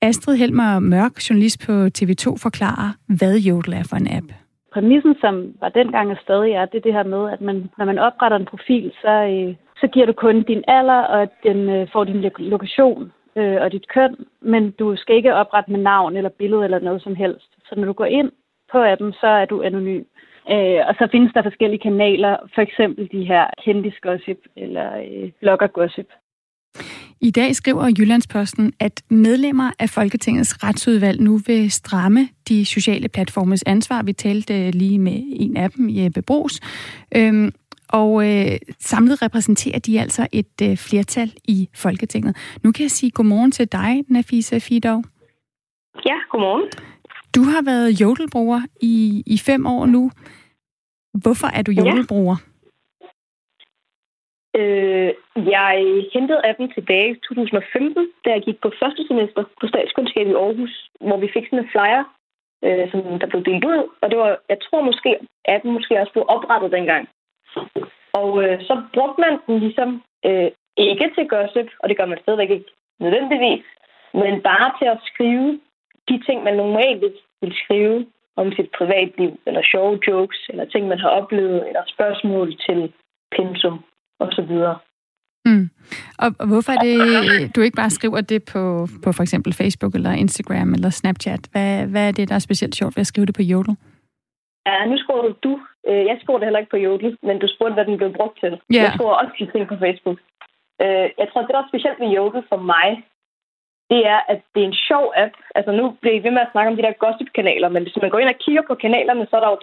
Astrid Helmer Mørk, journalist på TV2, forklarer, hvad Jodel er for en app. Præmissen, som var dengang og stadig er, det er det her med, at man, når man opretter en profil, så, øh, så giver du kun din alder, og den øh, får din lokation øh, og dit køn, men du skal ikke oprette med navn eller billede eller noget som helst. Så når du går ind på appen, så er du anonym. Øh, og så findes der forskellige kanaler, for eksempel de her kendisgossip eller øh, bloggergossip. I dag skriver Jyllandsposten, at medlemmer af Folketingets retsudvalg nu vil stramme de sociale platformes ansvar. Vi talte lige med en af dem, Jeppe Bros. Øhm, og øh, samlet repræsenterer de altså et øh, flertal i Folketinget. Nu kan jeg sige godmorgen til dig, Nafisa Fidov. Ja, godmorgen. Du har været jodelbruger i, i fem år nu. Hvorfor er du jodelbruger? Ja. Øh, jeg hentede appen tilbage i 2015, da jeg gik på første semester på statskundskab i Aarhus, hvor vi fik sådan en flyer, øh, som der blev delt ud. Og det var, jeg tror måske, at den måske også blev oprettet dengang. Og øh, så brugte man den ligesom øh, ikke til gossip, og det gør man stadigvæk ikke nødvendigvis, men bare til at skrive de ting, man normalt vil skrive om sit privatliv, eller sjove jokes, eller ting, man har oplevet, eller spørgsmål til pensum og så videre. Mm. Og, og hvorfor er det, du ikke bare skriver det på, på for eksempel Facebook eller Instagram eller Snapchat? Hvad, hvad er det, der er specielt sjovt ved at skrive det på Jodel? Ja, nu skriver du du. Øh, jeg skriver det heller ikke på Jodel, men du spurgte, hvad den blev brugt til. Yeah. Jeg skriver også de ting på Facebook. Øh, jeg tror, det, der er specielt ved Jodel for mig, det er, at det er en sjov app. Altså nu bliver I ved med at snakke om de der gossip-kanaler, men hvis man går ind og kigger på kanalerne, så er der jo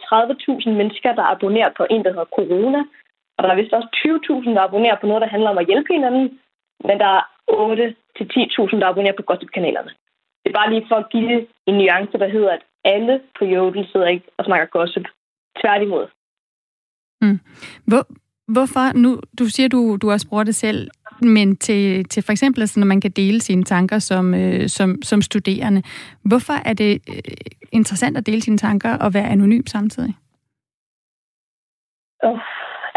30.000 mennesker, der abonnerer på en, der hedder Corona. Og der er vist også 20.000, der abonnerer på noget, der handler om at hjælpe hinanden. Men der er 8-10.000, der abonnerer på gossip-kanalerne. Det er bare lige for at give en nuance, der hedder, at alle på Jodel sidder ikke og snakker gossip. Tværtimod. Mm. Hvor, hvorfor? Nu, du siger, du, du også bruger det selv, men til, til for eksempel, altså, når man kan dele sine tanker som, øh, som, som studerende. Hvorfor er det øh, interessant at dele sine tanker og være anonym samtidig? Oh,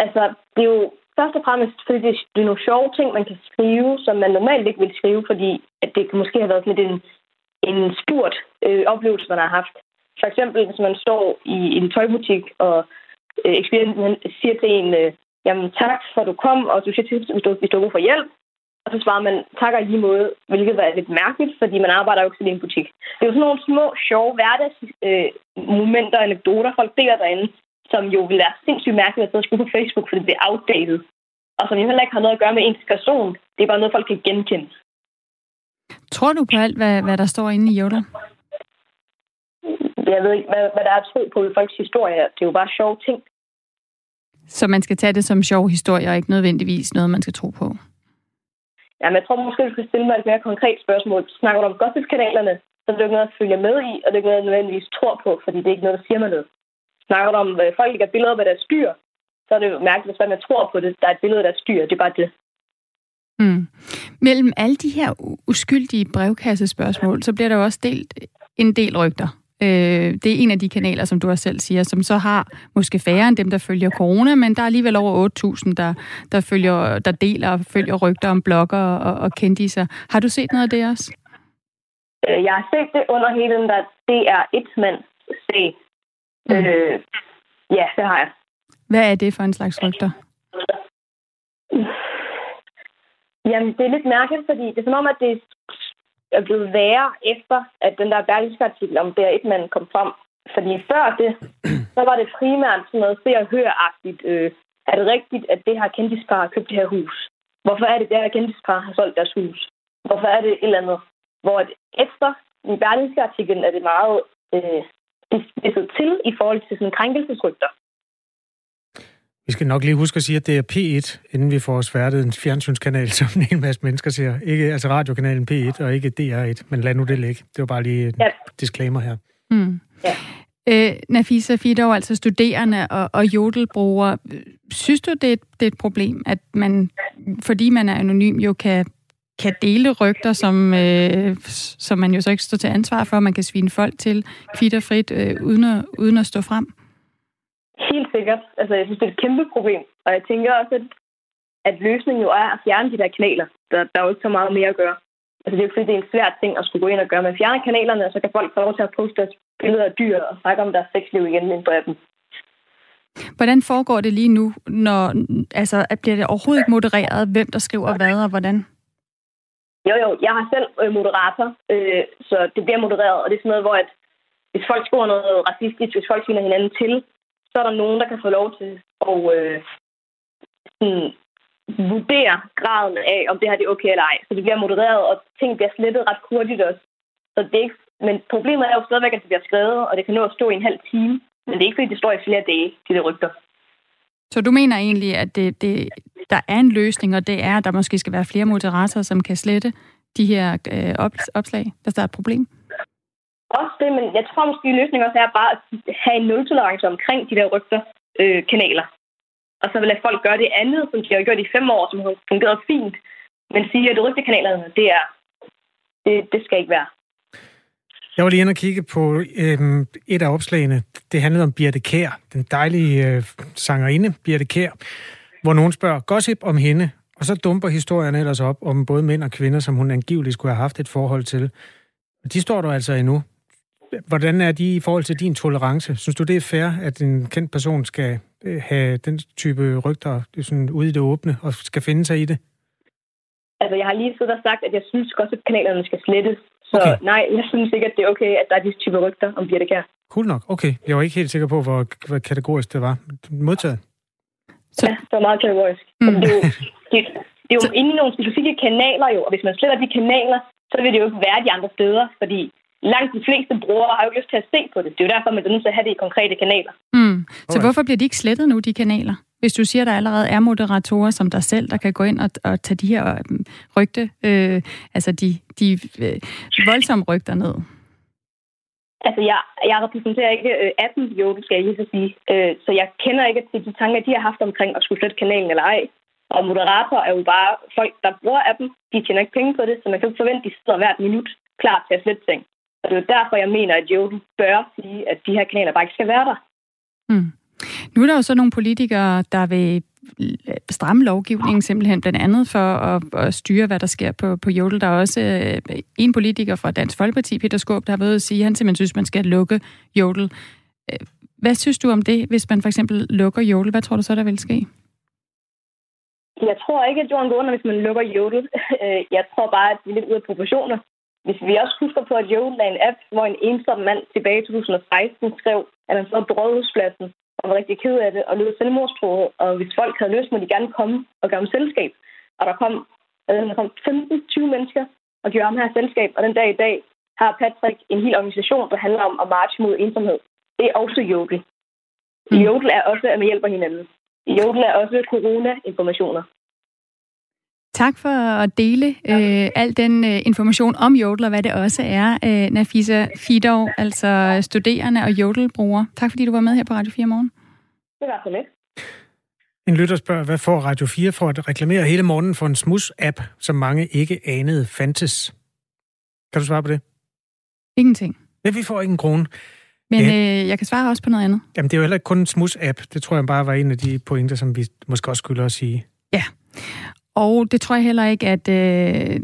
Altså, det er jo først og fremmest, fordi det er nogle sjove ting, man kan skrive, som man normalt ikke vil skrive, fordi at det måske har været lidt en, en spurt øh, oplevelse, man har haft. For eksempel, hvis man står i, en tøjbutik, og øh, ekspedienten siger til en, øh, jamen tak for, at du kom, og du siger til, hvis du, hvis du har brug for hjælp. Og så svarer man, takker i lige måde, hvilket var lidt mærkeligt, fordi man arbejder jo ikke i en butik. Det er jo sådan nogle små, sjove hverdagsmomenter øh, og anekdoter, folk deler derinde, som jo vil være sindssygt mærkeligt at sidde og skrive på Facebook, fordi det er outdated. Og som jo heller ikke har noget at gøre med integration. Det er bare noget, folk kan genkende. Tror du på alt, hvad, hvad der står inde i Yoda? Jeg ved ikke, hvad, hvad der er at tro på i folks historie. Det er jo bare sjove ting. Så man skal tage det som sjov historie, og ikke nødvendigvis noget, man skal tro på? Ja, men jeg tror måske, du skal stille mig et mere konkret spørgsmål. Snakker du om gossip-kanalerne, så er det jo ikke noget at følge med i, og det er ikke noget, jeg nødvendigvis tror på, fordi det er ikke noget, der siger mig noget snakker om, at folk lægger billeder af deres dyr, så er det jo mærkeligt, hvis man tror på det. Der er et billede af deres dyr, det er bare det. Mm. Mellem alle de her uskyldige brevkassespørgsmål, så bliver der jo også delt en del rygter. Øh, det er en af de kanaler, som du også selv siger, som så har måske færre end dem, der følger corona, men der er alligevel over 8.000, der, der, følger, der deler og følger rygter om blogger og, og kendiser. Har du set noget af det også? Øh, jeg har set det under hele den der det er et mand sag, Mm. Øh, ja, det har jeg. Hvad er det for en slags rygter? Jamen, det er lidt mærkeligt, fordi det er som om, at det er blevet værre efter, at den der berlingske artikel om der et mand kom frem. Fordi før det, så var det primært sådan noget se og høre-agtigt. Øh, er det rigtigt, at det her kendispar har købt det her hus? Hvorfor er det, det her kendispar har solgt deres hus? Hvorfor er det et eller andet? Hvor efter i berlingske artiklen er det meget øh, spidset til i forhold til sådan krænkelsesrygter. Vi skal nok lige huske at sige, at det er P1, inden vi får sværtet en fjernsynskanal, som en hel masse mennesker ser. Ikke, altså radiokanalen P1 og ikke DR1, men lad nu det ligge. Det var bare lige en ja. disclaimer her. Mm. Ja. Øh, Nafisa Fidov, altså studerende og, og jodelbrugere, synes du, det er, det er et problem, at man, fordi man er anonym, jo kan, kan dele rygter, som, øh, som man jo så ikke står til ansvar for, man kan svine folk til kvitterfrit, øh, uden, at, uden at stå frem? Helt sikkert. Altså, jeg synes, det er et kæmpe problem. Og jeg tænker også, at, at løsningen jo er at fjerne de der kanaler. Der, der er jo ikke så meget mere at gøre. Altså, det er jo fordi, det er en svær ting at skulle gå ind og gøre. Men fjerne kanalerne, og så kan folk få lov til at poste deres billeder af dyr og snakke om deres sexliv igen mindre af dem. Hvordan foregår det lige nu, når altså, bliver det overhovedet ikke modereret, hvem der skriver hvad og hvordan? Jo, jo, jeg har selv øh, moderator, øh, så det bliver modereret, og det er sådan noget, hvor at, hvis folk skriver noget racistisk, hvis folk finder hinanden til, så er der nogen, der kan få lov til at øh, sådan, vurdere graden af, om det her det er okay eller ej. Så det bliver modereret, og ting bliver slettet ret hurtigt også. Så det er ikke, men problemet er jo stadigvæk, at det bliver skrevet, og det kan nå at stå i en halv time. Men det er ikke, fordi det står i flere dage, de der rygter. Så du mener egentlig, at det, det, der er en løsning, og det er, at der måske skal være flere moderatorer, som kan slette de her øh, opslag, hvis der er et problem? Også det, men jeg tror måske, at løsningen også er bare at have en nul-tolerance omkring de der rygter øh, kanaler. Og så vil lade folk gøre det andet, som de har gjort i fem år, som har fungeret fint. Men sige, at rygtekanalerne, det er, det, det skal ikke være. Jeg var lige inde og kigge på øhm, et af opslagene. Det handlede om Birte Kær, den dejlige øh, sangerinde Birte Kær, hvor nogen spørger gossip om hende, og så dumper historien ellers op om både mænd og kvinder, som hun angiveligt skulle have haft et forhold til. De står der altså endnu. Hvordan er de i forhold til din tolerance? Synes du, det er fair, at en kendt person skal øh, have den type rygter sådan ude i det åbne og skal finde sig i det? Altså, jeg har lige siddet og sagt, at jeg synes at kanalerne skal slettes. Så okay. nej, jeg synes ikke, at det er okay, at der er disse typer rygter om Birte Kær. Cool nok. Okay. Jeg var ikke helt sikker på, hvor, hvor kategorisk det var. Modtaget. Så... Ja, det var meget kategorisk. Mm. Det, er jo, det, det er jo inde i nogle specifikke kanaler jo, og hvis man sletter de kanaler, så vil det jo ikke være de andre steder, fordi langt de fleste brugere har jo ikke lyst til at se på det. Det er jo derfor, man er nødt til at have det i konkrete kanaler. Mm. Så hvorfor bliver de ikke slettet nu, de kanaler? Hvis du siger, at der allerede er moderatorer som dig selv, der kan gå ind og, og tage de her øh, rygte, øh, altså de, de øh, voldsomme rygter ned. Altså, jeg, jeg repræsenterer ikke øh, appen, jo, det skal jeg lige så sige. Øh, så jeg kender ikke til de tanker, de har haft omkring at skulle slette kanalen eller ej. Og moderator er jo bare folk, der bruger appen. De tjener ikke penge på det, så man kan ikke forvente, at de sidder hvert minut klar til at slette ting. Og det er jo derfor, jeg mener, at Jodel bør sige, at de her kanaler bare ikke skal være der. Mm. Nu er der jo så nogle politikere, der vil stramme lovgivningen simpelthen blandt andet for at, at styre, hvad der sker på, på Jodel. Der er også øh, en politiker fra Dansk Folkeparti, Peter Skåb, der har været at sige, at han simpelthen synes, man skal lukke Jodel. Øh, hvad synes du om det, hvis man for eksempel lukker Jodel? Hvad tror du så, der vil ske? Jeg tror ikke, at jorden går under, hvis man lukker Jodel. Øh, jeg tror bare, at det er lidt ude af proportioner. Hvis vi også husker på, at Jodel er en app, hvor en ensom mand tilbage i 2016 skrev, at han så brød og var rigtig ked af det og lød selvmordstroet. Og hvis folk havde lyst, må de gerne komme og gøre ham selskab. Og der kom, øh, der kom 15-20 mennesker og gjorde ham her selskab. Og den dag i dag har Patrick en hel organisation, der handler om at marche mod ensomhed. Det er også Jodel. Mm. Jodel er også, at man hjælper hinanden. Jodel er også corona-informationer. Tak for at dele øh, al den øh, information om Jodel, og hvad det også er, øh, Nafisa Fidov, altså studerende og Jodel-brugere. Tak fordi du var med her på Radio 4 morgen. Det var så lidt. En lytter spørger, hvad får Radio 4 for at reklamere hele morgenen for en smus-app, som mange ikke anede fandtes? Kan du svare på det? Ingenting. Ja, vi får ikke en krone. Men ja. øh, jeg kan svare også på noget andet. Jamen, det er jo heller ikke kun en smus-app. Det tror jeg bare var en af de pointer, som vi måske også skulle også sige. Ja, og det tror jeg heller ikke, at øh,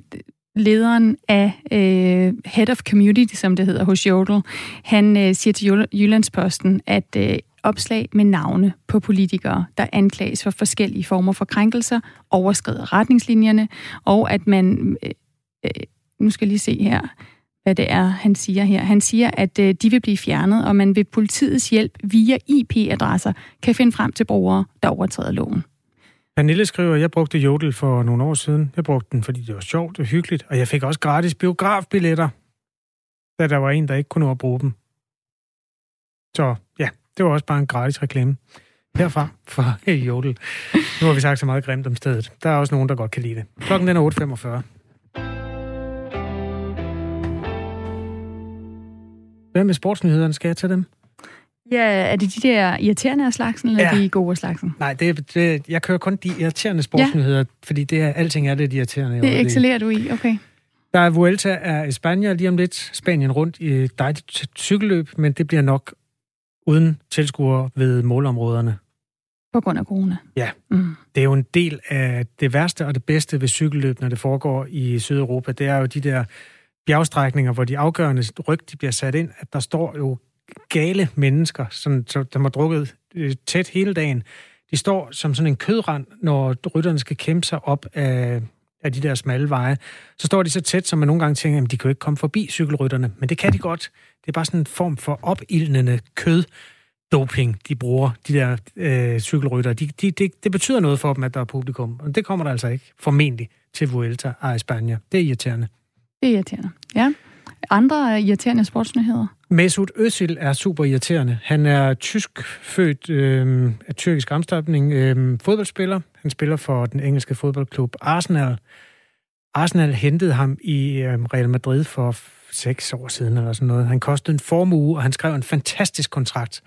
lederen af øh, Head of Community, som det hedder hos Jodel, han øh, siger til Jyllandsposten, at øh, opslag med navne på politikere, der anklages for forskellige former for krænkelser, overskrider retningslinjerne, og at man, øh, øh, nu skal jeg lige se her, hvad det er, han siger her. Han siger, at øh, de vil blive fjernet, og man ved politiets hjælp via IP-adresser kan finde frem til brugere, der overtræder loven. Pernille skriver, at jeg brugte Jodel for nogle år siden. Jeg brugte den, fordi det var sjovt og hyggeligt, og jeg fik også gratis biografbilletter, da der var en, der ikke kunne nå at bruge dem. Så ja, det var også bare en gratis reklame herfra for Jodel. Nu har vi sagt så meget grimt om stedet. Der er også nogen, der godt kan lide det. Klokken den er 8.45. Hvad med sportsnyhederne? Skal jeg tage dem? Ja, er det de der irriterende af slagsen, eller ja. de gode af slagsen? Nej, det, det, jeg kører kun de irriterende sportsnyheder, ja. fordi det er, alting er lidt irriterende. Det excellerer du i, okay. Der er Vuelta af Spanien lige om lidt. Spanien rundt i et dejligt cykelløb, men det bliver nok uden tilskuere ved målområderne. På grund af corona? Ja. Mm. Det er jo en del af det værste og det bedste ved cykelløb, når det foregår i Sydeuropa. Det er jo de der bjergstrækninger, hvor de afgørende ryg de bliver sat ind, at der står jo gale mennesker, som, som har drukket øh, tæt hele dagen. De står som sådan en kødrand, når rytterne skal kæmpe sig op af, af de der smalle veje. Så står de så tæt, som man nogle gange tænker, at de kan jo ikke komme forbi cykelrytterne. Men det kan de godt. Det er bare sådan en form for opildnende kød doping, de bruger, de der øh, cykelrytter. De, de, det, det betyder noget for dem, at der er publikum. Og det kommer der altså ikke, formentlig, til Vuelta a España. Det er irriterende. Det er irriterende, ja. Andre irriterende sportsnyheder? Mesut Özil er super irriterende. Han er tysk født øh, af tyrkisk afstamning øh, fodboldspiller. Han spiller for den engelske fodboldklub Arsenal. Arsenal hentede ham i øh, Real Madrid for seks år siden eller sådan noget. Han kostede en formue, og han skrev en fantastisk kontrakt.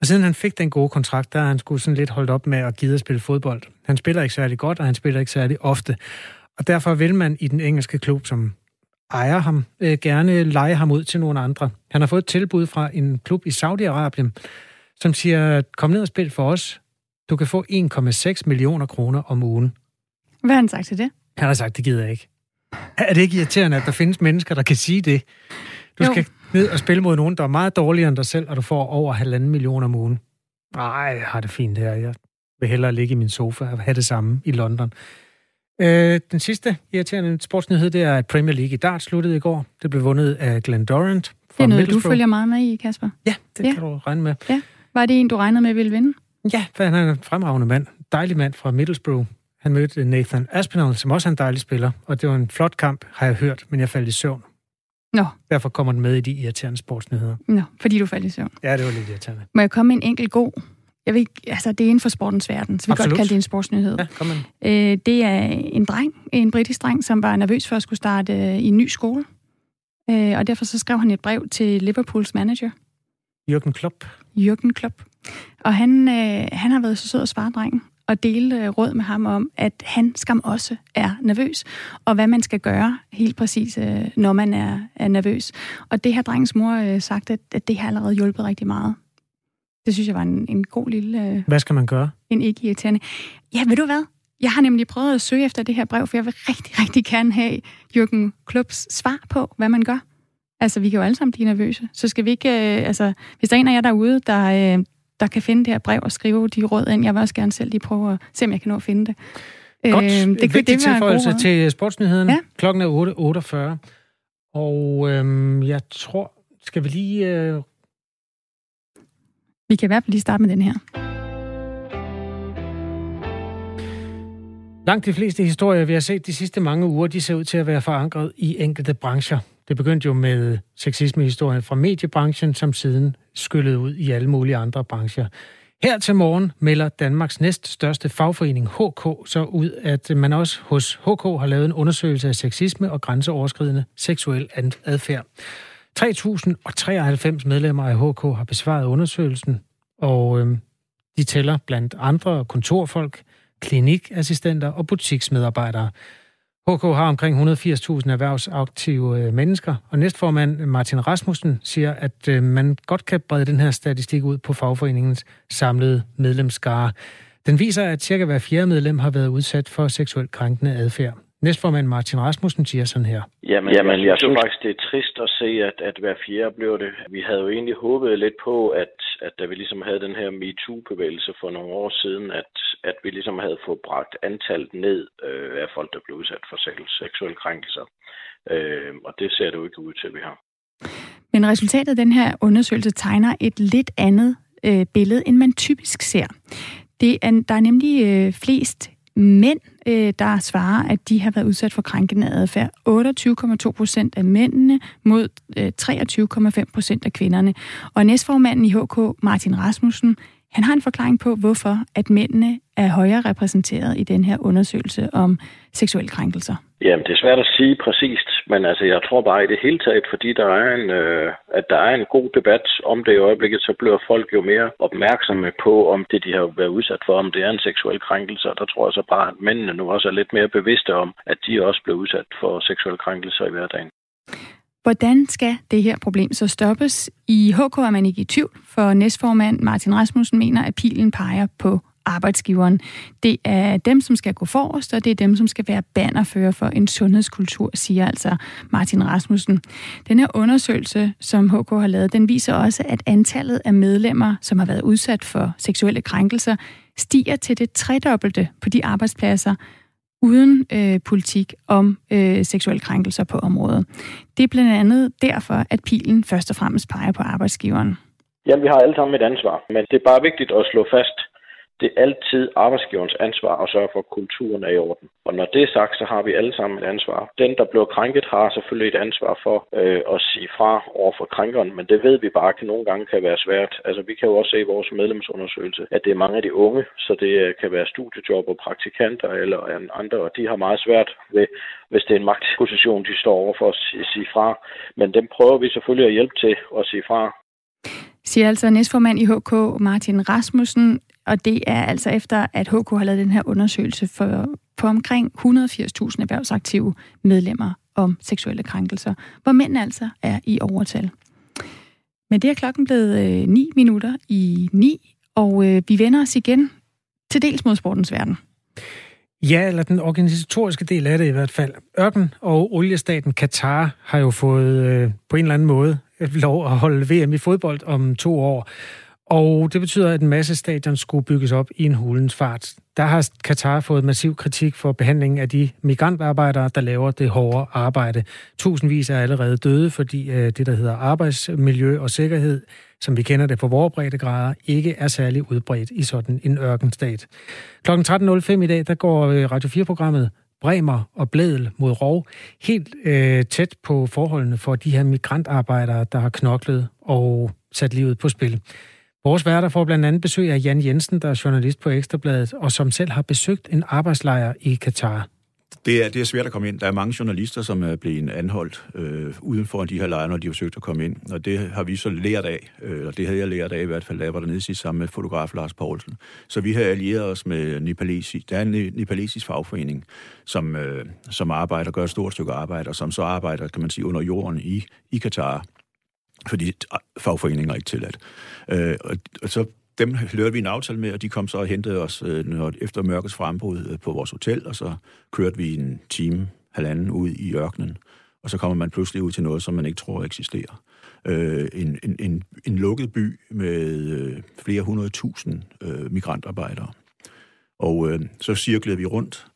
Og siden han fik den gode kontrakt, der han skulle sådan lidt holdt op med at gide at spille fodbold. Han spiller ikke særlig godt, og han spiller ikke særlig ofte. Og derfor vil man i den engelske klub, som ejer ham, øh, gerne lege ham ud til nogle andre. Han har fået et tilbud fra en klub i Saudi-Arabien, som siger, kom ned og spil for os. Du kan få 1,6 millioner kroner om ugen. Hvad har han sagt til det? Han har sagt, det gider jeg ikke. Er det ikke irriterende, at der findes mennesker, der kan sige det? Du jo. skal ned og spille mod nogen, der er meget dårligere end dig selv, og du får over halvanden million om ugen. Nej, jeg har det fint her. Jeg vil hellere ligge i min sofa og have det samme i London. Øh, den sidste irriterende sportsnyhed, det er, at Premier League i dart sluttede i går. Det blev vundet af Glenn Durant. Det er noget, du følger meget med i, Kasper. Ja, det ja. kan du regne med. Ja. Var det en, du regnede med ville vinde? Ja, for han er en fremragende mand. Dejlig mand fra Middlesbrough. Han mødte Nathan Aspinall, som også er en dejlig spiller, og det var en flot kamp, har jeg hørt, men jeg faldt i søvn. Nå. Derfor kommer den med i de irriterende sportsnyheder. Nå, fordi du faldt i søvn. Ja, det var lidt irriterende. Må jeg komme med en enkelt god? Jeg ved altså, det er inden for sportens verden, så vi Absolut. godt kalde det en sportsnyhed. Ja, kom øh, det er en dreng, en britisk dreng, som var nervøs for at skulle starte øh, i en ny skole. Øh, og derfor så skrev han et brev til Liverpools manager. Jürgen Klopp. Jürgen Klopp. Og han, øh, han har været så sød at svare drengen og dele øh, råd med ham om, at han skam også er nervøs, og hvad man skal gøre helt præcis, øh, når man er, er nervøs. Og det har drengens mor øh, sagt, at, at det har allerede hjulpet rigtig meget. Det synes jeg var en, en god lille... Hvad skal man gøre? En ikke irriterende. Ja, ved du hvad? Jeg har nemlig prøvet at søge efter det her brev, for jeg vil rigtig, rigtig gerne have Jürgen Klubs svar på, hvad man gør. Altså, vi kan jo alle sammen blive nervøse. Så skal vi ikke... Øh, altså, hvis der er en af jer derude, der, øh, der kan finde det her brev og skrive de råd ind, jeg vil også gerne selv lige prøve at se, om jeg kan nå at finde det. Godt. Øh, det kan det tilføjelse til sportsnyheden. Ja. Klokken er 8.48. Og øh, jeg tror, skal vi lige... Øh... Vi kan i hvert fald lige starte med den her. Langt de fleste historier, vi har set de sidste mange uger, de ser ud til at være forankret i enkelte brancher. Det begyndte jo med sexismehistorien fra mediebranchen, som siden skyllede ud i alle mulige andre brancher. Her til morgen melder Danmarks næststørste fagforening HK så ud, at man også hos HK har lavet en undersøgelse af sexisme og grænseoverskridende seksuel adfærd. 3.093 medlemmer af HK har besvaret undersøgelsen, og øh, de tæller blandt andre kontorfolk, klinikassistenter og butiksmedarbejdere. HK har omkring 180.000 erhvervsaktive øh, mennesker, og næstformand Martin Rasmussen siger, at øh, man godt kan brede den her statistik ud på fagforeningens samlede medlemskare. Den viser, at cirka hver fjerde medlem har været udsat for seksuelt krænkende adfærd. Næstformand Martin Rasmussen siger sådan her. Jamen, Jamen jeg synes faktisk, det er trist at se, at, at hver fjerde blev det. Vi havde jo egentlig håbet lidt på, at, at da vi ligesom havde den her MeToo-bevægelse for nogle år siden, at, at vi ligesom havde fået bragt antallet ned øh, af folk, der blev udsat for seksuelle krænkelser. Øh, og det ser det jo ikke ud til, at vi har. Men resultatet af den her undersøgelse tegner et lidt andet øh, billede, end man typisk ser. Det er, der er nemlig øh, flest mænd, øh, der svarer, at de har været udsat for krænkende adfærd. 28,2 procent af mændene mod øh, 23,5 procent af kvinderne. Og næstformanden i HK, Martin Rasmussen, han har en forklaring på, hvorfor at mændene er højere repræsenteret i den her undersøgelse om seksuelle krænkelser. Jamen, det er svært at sige præcist, men altså, jeg tror bare i det hele taget, fordi der er en, øh, at der er en god debat om det i øjeblikket, så bliver folk jo mere opmærksomme på, om det, de har været udsat for, om det er en seksuel krænkelse. Og der tror jeg så bare, at mændene nu også er lidt mere bevidste om, at de også bliver udsat for seksuelle krænkelser i hverdagen. Hvordan skal det her problem så stoppes? I HK er man ikke i tvivl, for næstformand Martin Rasmussen mener, at pilen peger på arbejdsgiveren. Det er dem, som skal gå forrest, og det er dem, som skal være bannerfører for en sundhedskultur, siger altså Martin Rasmussen. Den her undersøgelse, som HK har lavet, den viser også, at antallet af medlemmer, som har været udsat for seksuelle krænkelser, stiger til det tredobbelte på de arbejdspladser, uden øh, politik om øh, seksuelle krænkelser på området. Det er blandt andet derfor, at pilen først og fremmest peger på arbejdsgiveren. Jamen, vi har alle sammen et ansvar, men det er bare vigtigt at slå fast, det er altid arbejdsgiverens ansvar at sørge for, at kulturen er i orden. Og når det er sagt, så har vi alle sammen et ansvar. Den, der bliver krænket, har selvfølgelig et ansvar for øh, at sige fra over for krænkeren, men det ved vi bare kan nogle gange kan være svært. Altså, vi kan jo også se i vores medlemsundersøgelse, at det er mange af de unge, så det øh, kan være studiejob og praktikanter eller andre, og de har meget svært ved, hvis det er en magtposition, de står over for at sige fra. Men dem prøver vi selvfølgelig at hjælpe til at sige fra siger altså næstformand i HK Martin Rasmussen, og det er altså efter, at HK har lavet den her undersøgelse for, på omkring 180.000 erhvervsaktive medlemmer om seksuelle krænkelser, hvor mænd altså er i overtal. Men det er klokken blevet øh, 9 minutter i 9, og øh, vi vender os igen til dels mod sportens verden. Ja, eller den organisatoriske del af det i hvert fald. Ørken og oliestaten Katar har jo fået øh, på en eller anden måde øh, lov at holde VM i fodbold om to år. Og det betyder, at en masse stadion skulle bygges op i en hulens fart. Der har Katar fået massiv kritik for behandlingen af de migrantarbejdere, der laver det hårde arbejde. Tusindvis er allerede døde, fordi øh, det, der hedder arbejdsmiljø og sikkerhed, som vi kender det på vores breddegrader, ikke er særlig udbredt i sådan en ørkenstat. Klokken 13.05 i dag, der går øh, Radio 4-programmet Bremer og Blædel mod Rov helt øh, tæt på forholdene for de her migrantarbejdere, der har knoklet og sat livet på spil. Vores værter får blandt andet besøg af Jan Jensen, der er journalist på Ekstrabladet, og som selv har besøgt en arbejdslejr i Katar. Det er, det er svært at komme ind. Der er mange journalister, som er blevet anholdt øh, uden for de her lejre, når de har forsøgt at komme ind. Og det har vi så lært af, øh, og det havde jeg lært af i hvert fald, da jeg var dernede sidst sammen med fotograf Lars Poulsen. Så vi har allieret os med Nepalesi. Der er en nepalesisk fagforening, som, øh, som arbejder, gør et stort stykke arbejde, og som så arbejder, kan man sige, under jorden i, i Katar fordi fagforeninger er ikke tilladt. Øh, og, og så dem hørte vi en aftale med, og de kom så og hentede os øh, når, efter mørkets frembrud øh, på vores hotel, og så kørte vi en time, halvanden ud i ørkenen, og så kommer man pludselig ud til noget, som man ikke tror eksisterer. Øh, en, en, en, en lukket by med øh, flere hundrede tusind øh, migrantarbejdere. Og øh, så cirklede vi rundt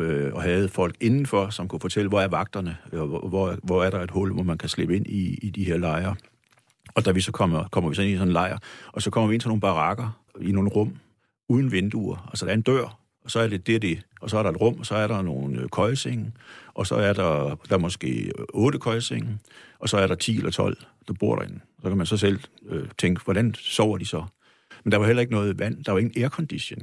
øh, og havde folk indenfor, som kunne fortælle, hvor er vagterne, øh, og hvor, hvor, er der et hul, hvor man kan slippe ind i, i de her lejre. Og da vi så kommer, kommer vi så ind i sådan en lejr, og så kommer vi ind til nogle barakker i nogle rum uden vinduer. Altså der er en dør, og så er det det, det. Og så er der et rum, og så er der nogle køjsenge, køjesenge, og så er der, der er måske øh, otte køjesenge, og så er der 10 eller 12, der bor derinde. Så kan man så selv øh, tænke, hvordan sover de så? Men der var heller ikke noget vand, der var ingen aircondition.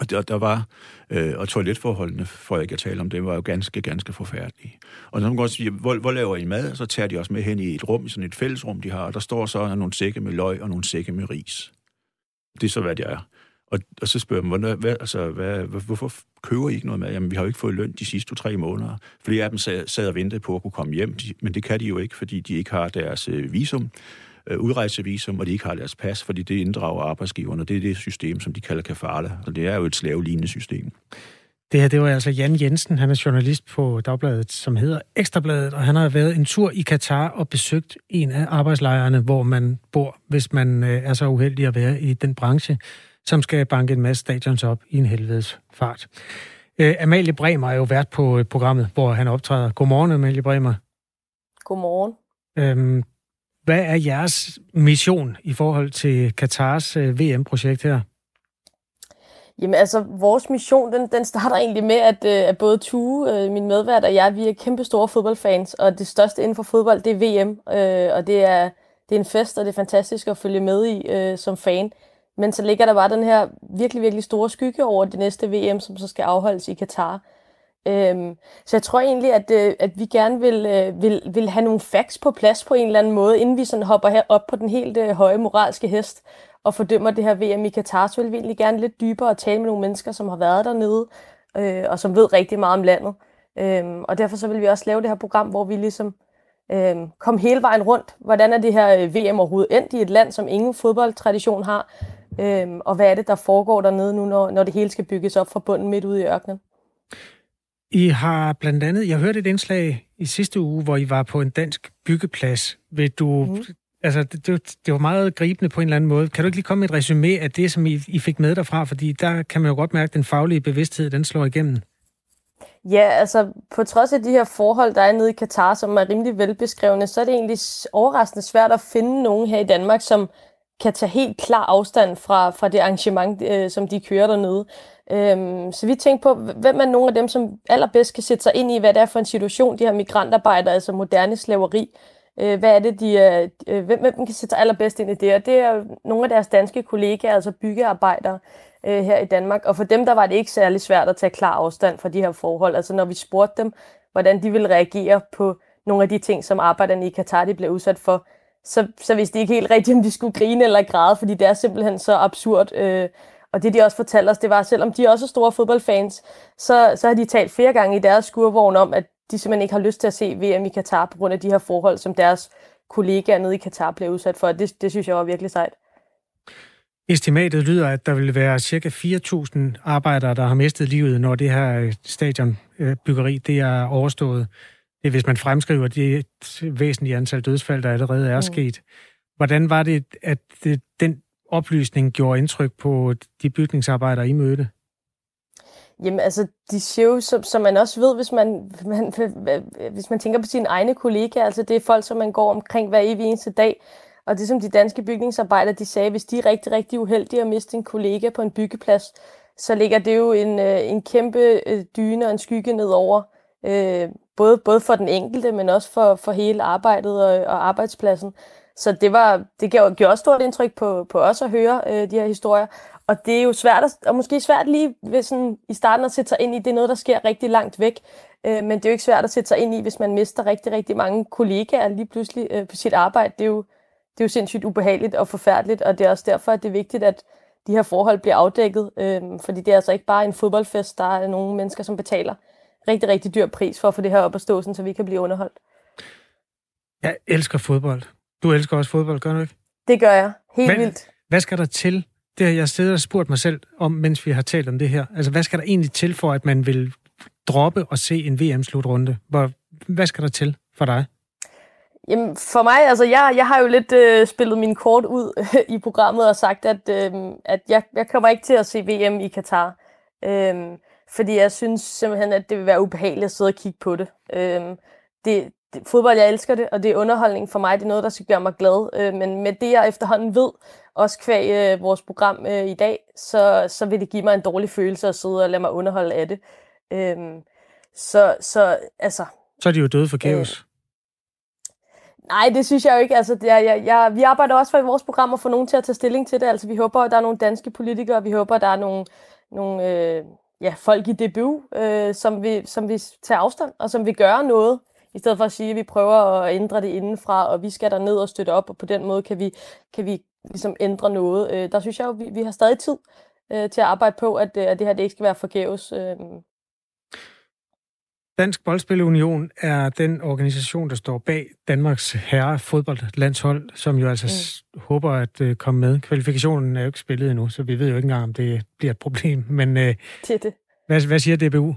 Og der, der var, øh, og toiletforholdene, for ikke at tale om det, var jo ganske, ganske forfærdelige. Og så kan man godt sige, hvor, hvor laver I mad? Så tager de også med hen i et rum, i sådan et fællesrum, de har, og der står så nogle sække med løg og nogle sække med ris. Det er så, hvad det er. Og, og så spørger man, hvad, hvad, altså, hvad, hvorfor køber I ikke noget mad? Jamen, vi har jo ikke fået løn de sidste to-tre måneder. Flere af dem sad, sad og ventede på at kunne komme hjem, de, men det kan de jo ikke, fordi de ikke har deres øh, visum øh, udrejsevisum, og de ikke har deres pas, fordi det inddrager arbejdsgiverne. Det er det system, som de kalder kafale. Og det er jo et slavelignende system. Det her, det var altså Jan Jensen, han er journalist på Dagbladet, som hedder Ekstrabladet, og han har været en tur i Katar og besøgt en af arbejdslejrene, hvor man bor, hvis man øh, er så uheldig at være i den branche, som skal banke en masse stadions op i en helvedes fart. Øh, Amalie Bremer er jo vært på programmet, hvor han optræder. Godmorgen, Amalie Bremer. Godmorgen. Øhm, hvad er jeres mission i forhold til Katars øh, VM-projekt her? Jamen altså, vores mission, den, den starter egentlig med, at, øh, at både Tue, øh, min medvært og jeg, vi er kæmpe store fodboldfans, og det største inden for fodbold, det er VM, øh, og det er, det er en fest, og det er fantastisk at følge med i øh, som fan. Men så ligger der bare den her virkelig, virkelig store skygge over det næste VM, som så skal afholdes i Katar. Øhm, så jeg tror egentlig, at, øh, at vi gerne vil, øh, vil, vil have nogle facts på plads på en eller anden måde, inden vi sådan hopper her op på den helt øh, høje moralske hest og fordømmer det her VM i Katar, så vil vi egentlig gerne lidt dybere og tale med nogle mennesker, som har været dernede, øh, og som ved rigtig meget om landet. Øhm, og derfor så vil vi også lave det her program, hvor vi ligesom øh, kom hele vejen rundt. Hvordan er det her øh, VM overhovedet endt i et land, som ingen fodboldtradition har? Øh, og hvad er det, der foregår dernede nu, når, når det hele skal bygges op fra bunden midt ude i ørkenen? I har blandt andet, jeg hørte et indslag i sidste uge, hvor I var på en dansk byggeplads. Vil du, mm. altså det, det var meget gribende på en eller anden måde. Kan du ikke lige komme med et resume af det, som I, I fik med derfra? Fordi der kan man jo godt mærke, at den faglige bevidsthed, den slår igennem. Ja, altså på trods af de her forhold, der er nede i Katar, som er rimelig velbeskrevne, så er det egentlig overraskende svært at finde nogen her i Danmark, som kan tage helt klar afstand fra, fra det arrangement, øh, som de kører dernede. Øhm, så vi tænkte på, hvem er nogle af dem, som allerbedst kan sætte sig ind i, hvad det er for en situation, de her migrantarbejdere, altså moderne slaveri, øh, hvad er det, øh, de, øh, hvem, hvem kan sætte sig allerbedst ind i det? Og det er nogle af deres danske kollegaer, altså byggearbejdere øh, her i Danmark. Og for dem, der var det ikke særlig svært at tage klar afstand fra de her forhold. Altså når vi spurgte dem, hvordan de ville reagere på nogle af de ting, som arbejderne i Katar de blev udsat for, så, så vidste de ikke helt rigtigt, om de skulle grine eller græde, fordi det er simpelthen så absurd. Øh, og det, de også fortalte os, det var, at selvom de også er store fodboldfans, så, så har de talt flere gange i deres skurvogn om, at de simpelthen ikke har lyst til at se VM i Katar på grund af de her forhold, som deres kollegaer nede i Katar blev udsat for. Det, det synes jeg var virkelig sejt. Estimatet lyder, at der vil være cirka 4.000 arbejdere, der har mistet livet, når det her stadionbyggeri det er overstået. Det er, hvis man fremskriver det væsentlige antal dødsfald, der allerede er mm. sket. Hvordan var det, at den oplysning gjorde indtryk på de bygningsarbejdere, I mødte? Jamen altså, de siger jo, som, som man også ved, hvis man, man, hvis man tænker på sine egne kollegaer, altså det er folk, som man går omkring hver evig eneste dag, og det som de danske bygningsarbejdere, de sagde, hvis de er rigtig, rigtig uheldige at miste en kollega på en byggeplads, så ligger det jo en, øh, en kæmpe øh, dyne og en skygge nedover, øh, både, både for den enkelte, men også for, for hele arbejdet og, og arbejdspladsen. Så det, var, det gjorde, gjorde også stort indtryk på, på os at høre øh, de her historier. Og det er jo svært, at, og måske svært lige ved sådan, i starten at sætte sig ind i, det er noget, der sker rigtig langt væk. Øh, men det er jo ikke svært at sætte sig ind i, hvis man mister rigtig, rigtig mange kollegaer lige pludselig øh, på sit arbejde. Det er, jo, det er jo sindssygt ubehageligt og forfærdeligt, og det er også derfor, at det er vigtigt, at de her forhold bliver afdækket. Øh, fordi det er altså ikke bare en fodboldfest, der er nogle mennesker, som betaler rigtig, rigtig dyr pris for at få det her op at stå, så vi kan blive underholdt. Jeg elsker fodbold. Du elsker også fodbold, gør du ikke? Det gør jeg. Helt hvad, vildt. Hvad skal der til? Det har jeg siddet og spurgt mig selv om, mens vi har talt om det her. Altså, hvad skal der egentlig til for, at man vil droppe og se en VM-slutrunde? Hvad skal der til for dig? Jamen, for mig, altså, jeg, jeg har jo lidt øh, spillet min kort ud øh, i programmet og sagt, at, øh, at jeg, jeg kommer ikke til at se VM i Katar. Øh, fordi jeg synes simpelthen, at det vil være ubehageligt at sidde og kigge på det. Øh, det, det, fodbold, jeg elsker det, og det er underholdning for mig. Det er noget, der skal gøre mig glad. Øh, men med det, jeg efterhånden ved, også kvæg øh, vores program øh, i dag, så, så vil det give mig en dårlig følelse at sidde og lade mig underholde af det. Øh, så, så, altså... Så er de jo døde for kaos. Øh, Nej, det synes jeg jo ikke. Altså, det er, jeg, jeg, vi arbejder også for i vores program at få nogen til at tage stilling til det. Altså, vi håber, at der er nogle danske politikere, vi håber, at der er nogle, nogle øh, ja, folk i DBU, øh, som, vi, som vi tager afstand, og som vil gøre noget i stedet for at sige, at vi prøver at ændre det indenfra, og vi skal der ned og støtte op, og på den måde kan vi, kan vi ligesom ændre noget. Øh, der synes jeg jo, vi, vi har stadig tid øh, til at arbejde på, at, øh, at det her det ikke skal være forgæves. Øh. Dansk Boldspilunion er den organisation, der står bag Danmarks herre fodboldlandshold, som jo altså mm. håber at uh, komme med. Kvalifikationen er jo ikke spillet endnu, så vi ved jo ikke engang, om det bliver et problem. Men uh, det det. Hvad, hvad siger DBU?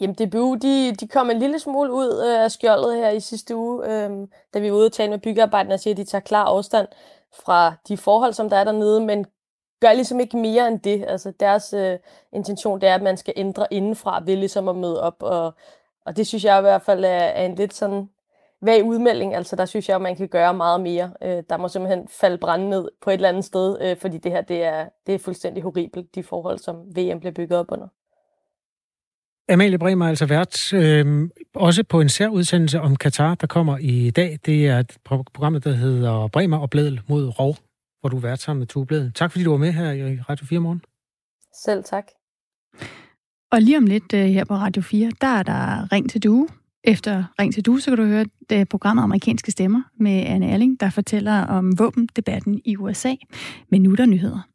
Jamen, DBU, de, de kom en lille smule ud øh, af skjoldet her i sidste uge, øh, da vi var ude og tale med byggearbejderne og siger, at de tager klar afstand fra de forhold, som der er dernede, men gør ligesom ikke mere end det. Altså, deres øh, intention, det er, at man skal ændre indenfra ved ligesom at møde op, og, og det synes jeg i hvert fald er, er en lidt sådan vag udmelding. Altså der synes jeg, at man kan gøre meget mere. Øh, der må simpelthen falde brænde ned på et eller andet sted, øh, fordi det her det er, det er fuldstændig horribelt, de forhold, som VM bliver bygget op under. Amalie Bremer er altså vært øh, også på en særudsendelse om Katar, der kommer i dag. Det er et program, der hedder Bremer og Blædel mod Rov, hvor du er vært sammen med Tue Blædel. Tak fordi du var med her i Radio 4 morgen. Selv tak. Og lige om lidt uh, her på Radio 4, der er der Ring til Due. Efter Ring til Due, så kan du høre det programmet Amerikanske Stemmer med Anne Erling, der fortæller om våbendebatten i USA. Men nu er der nyheder.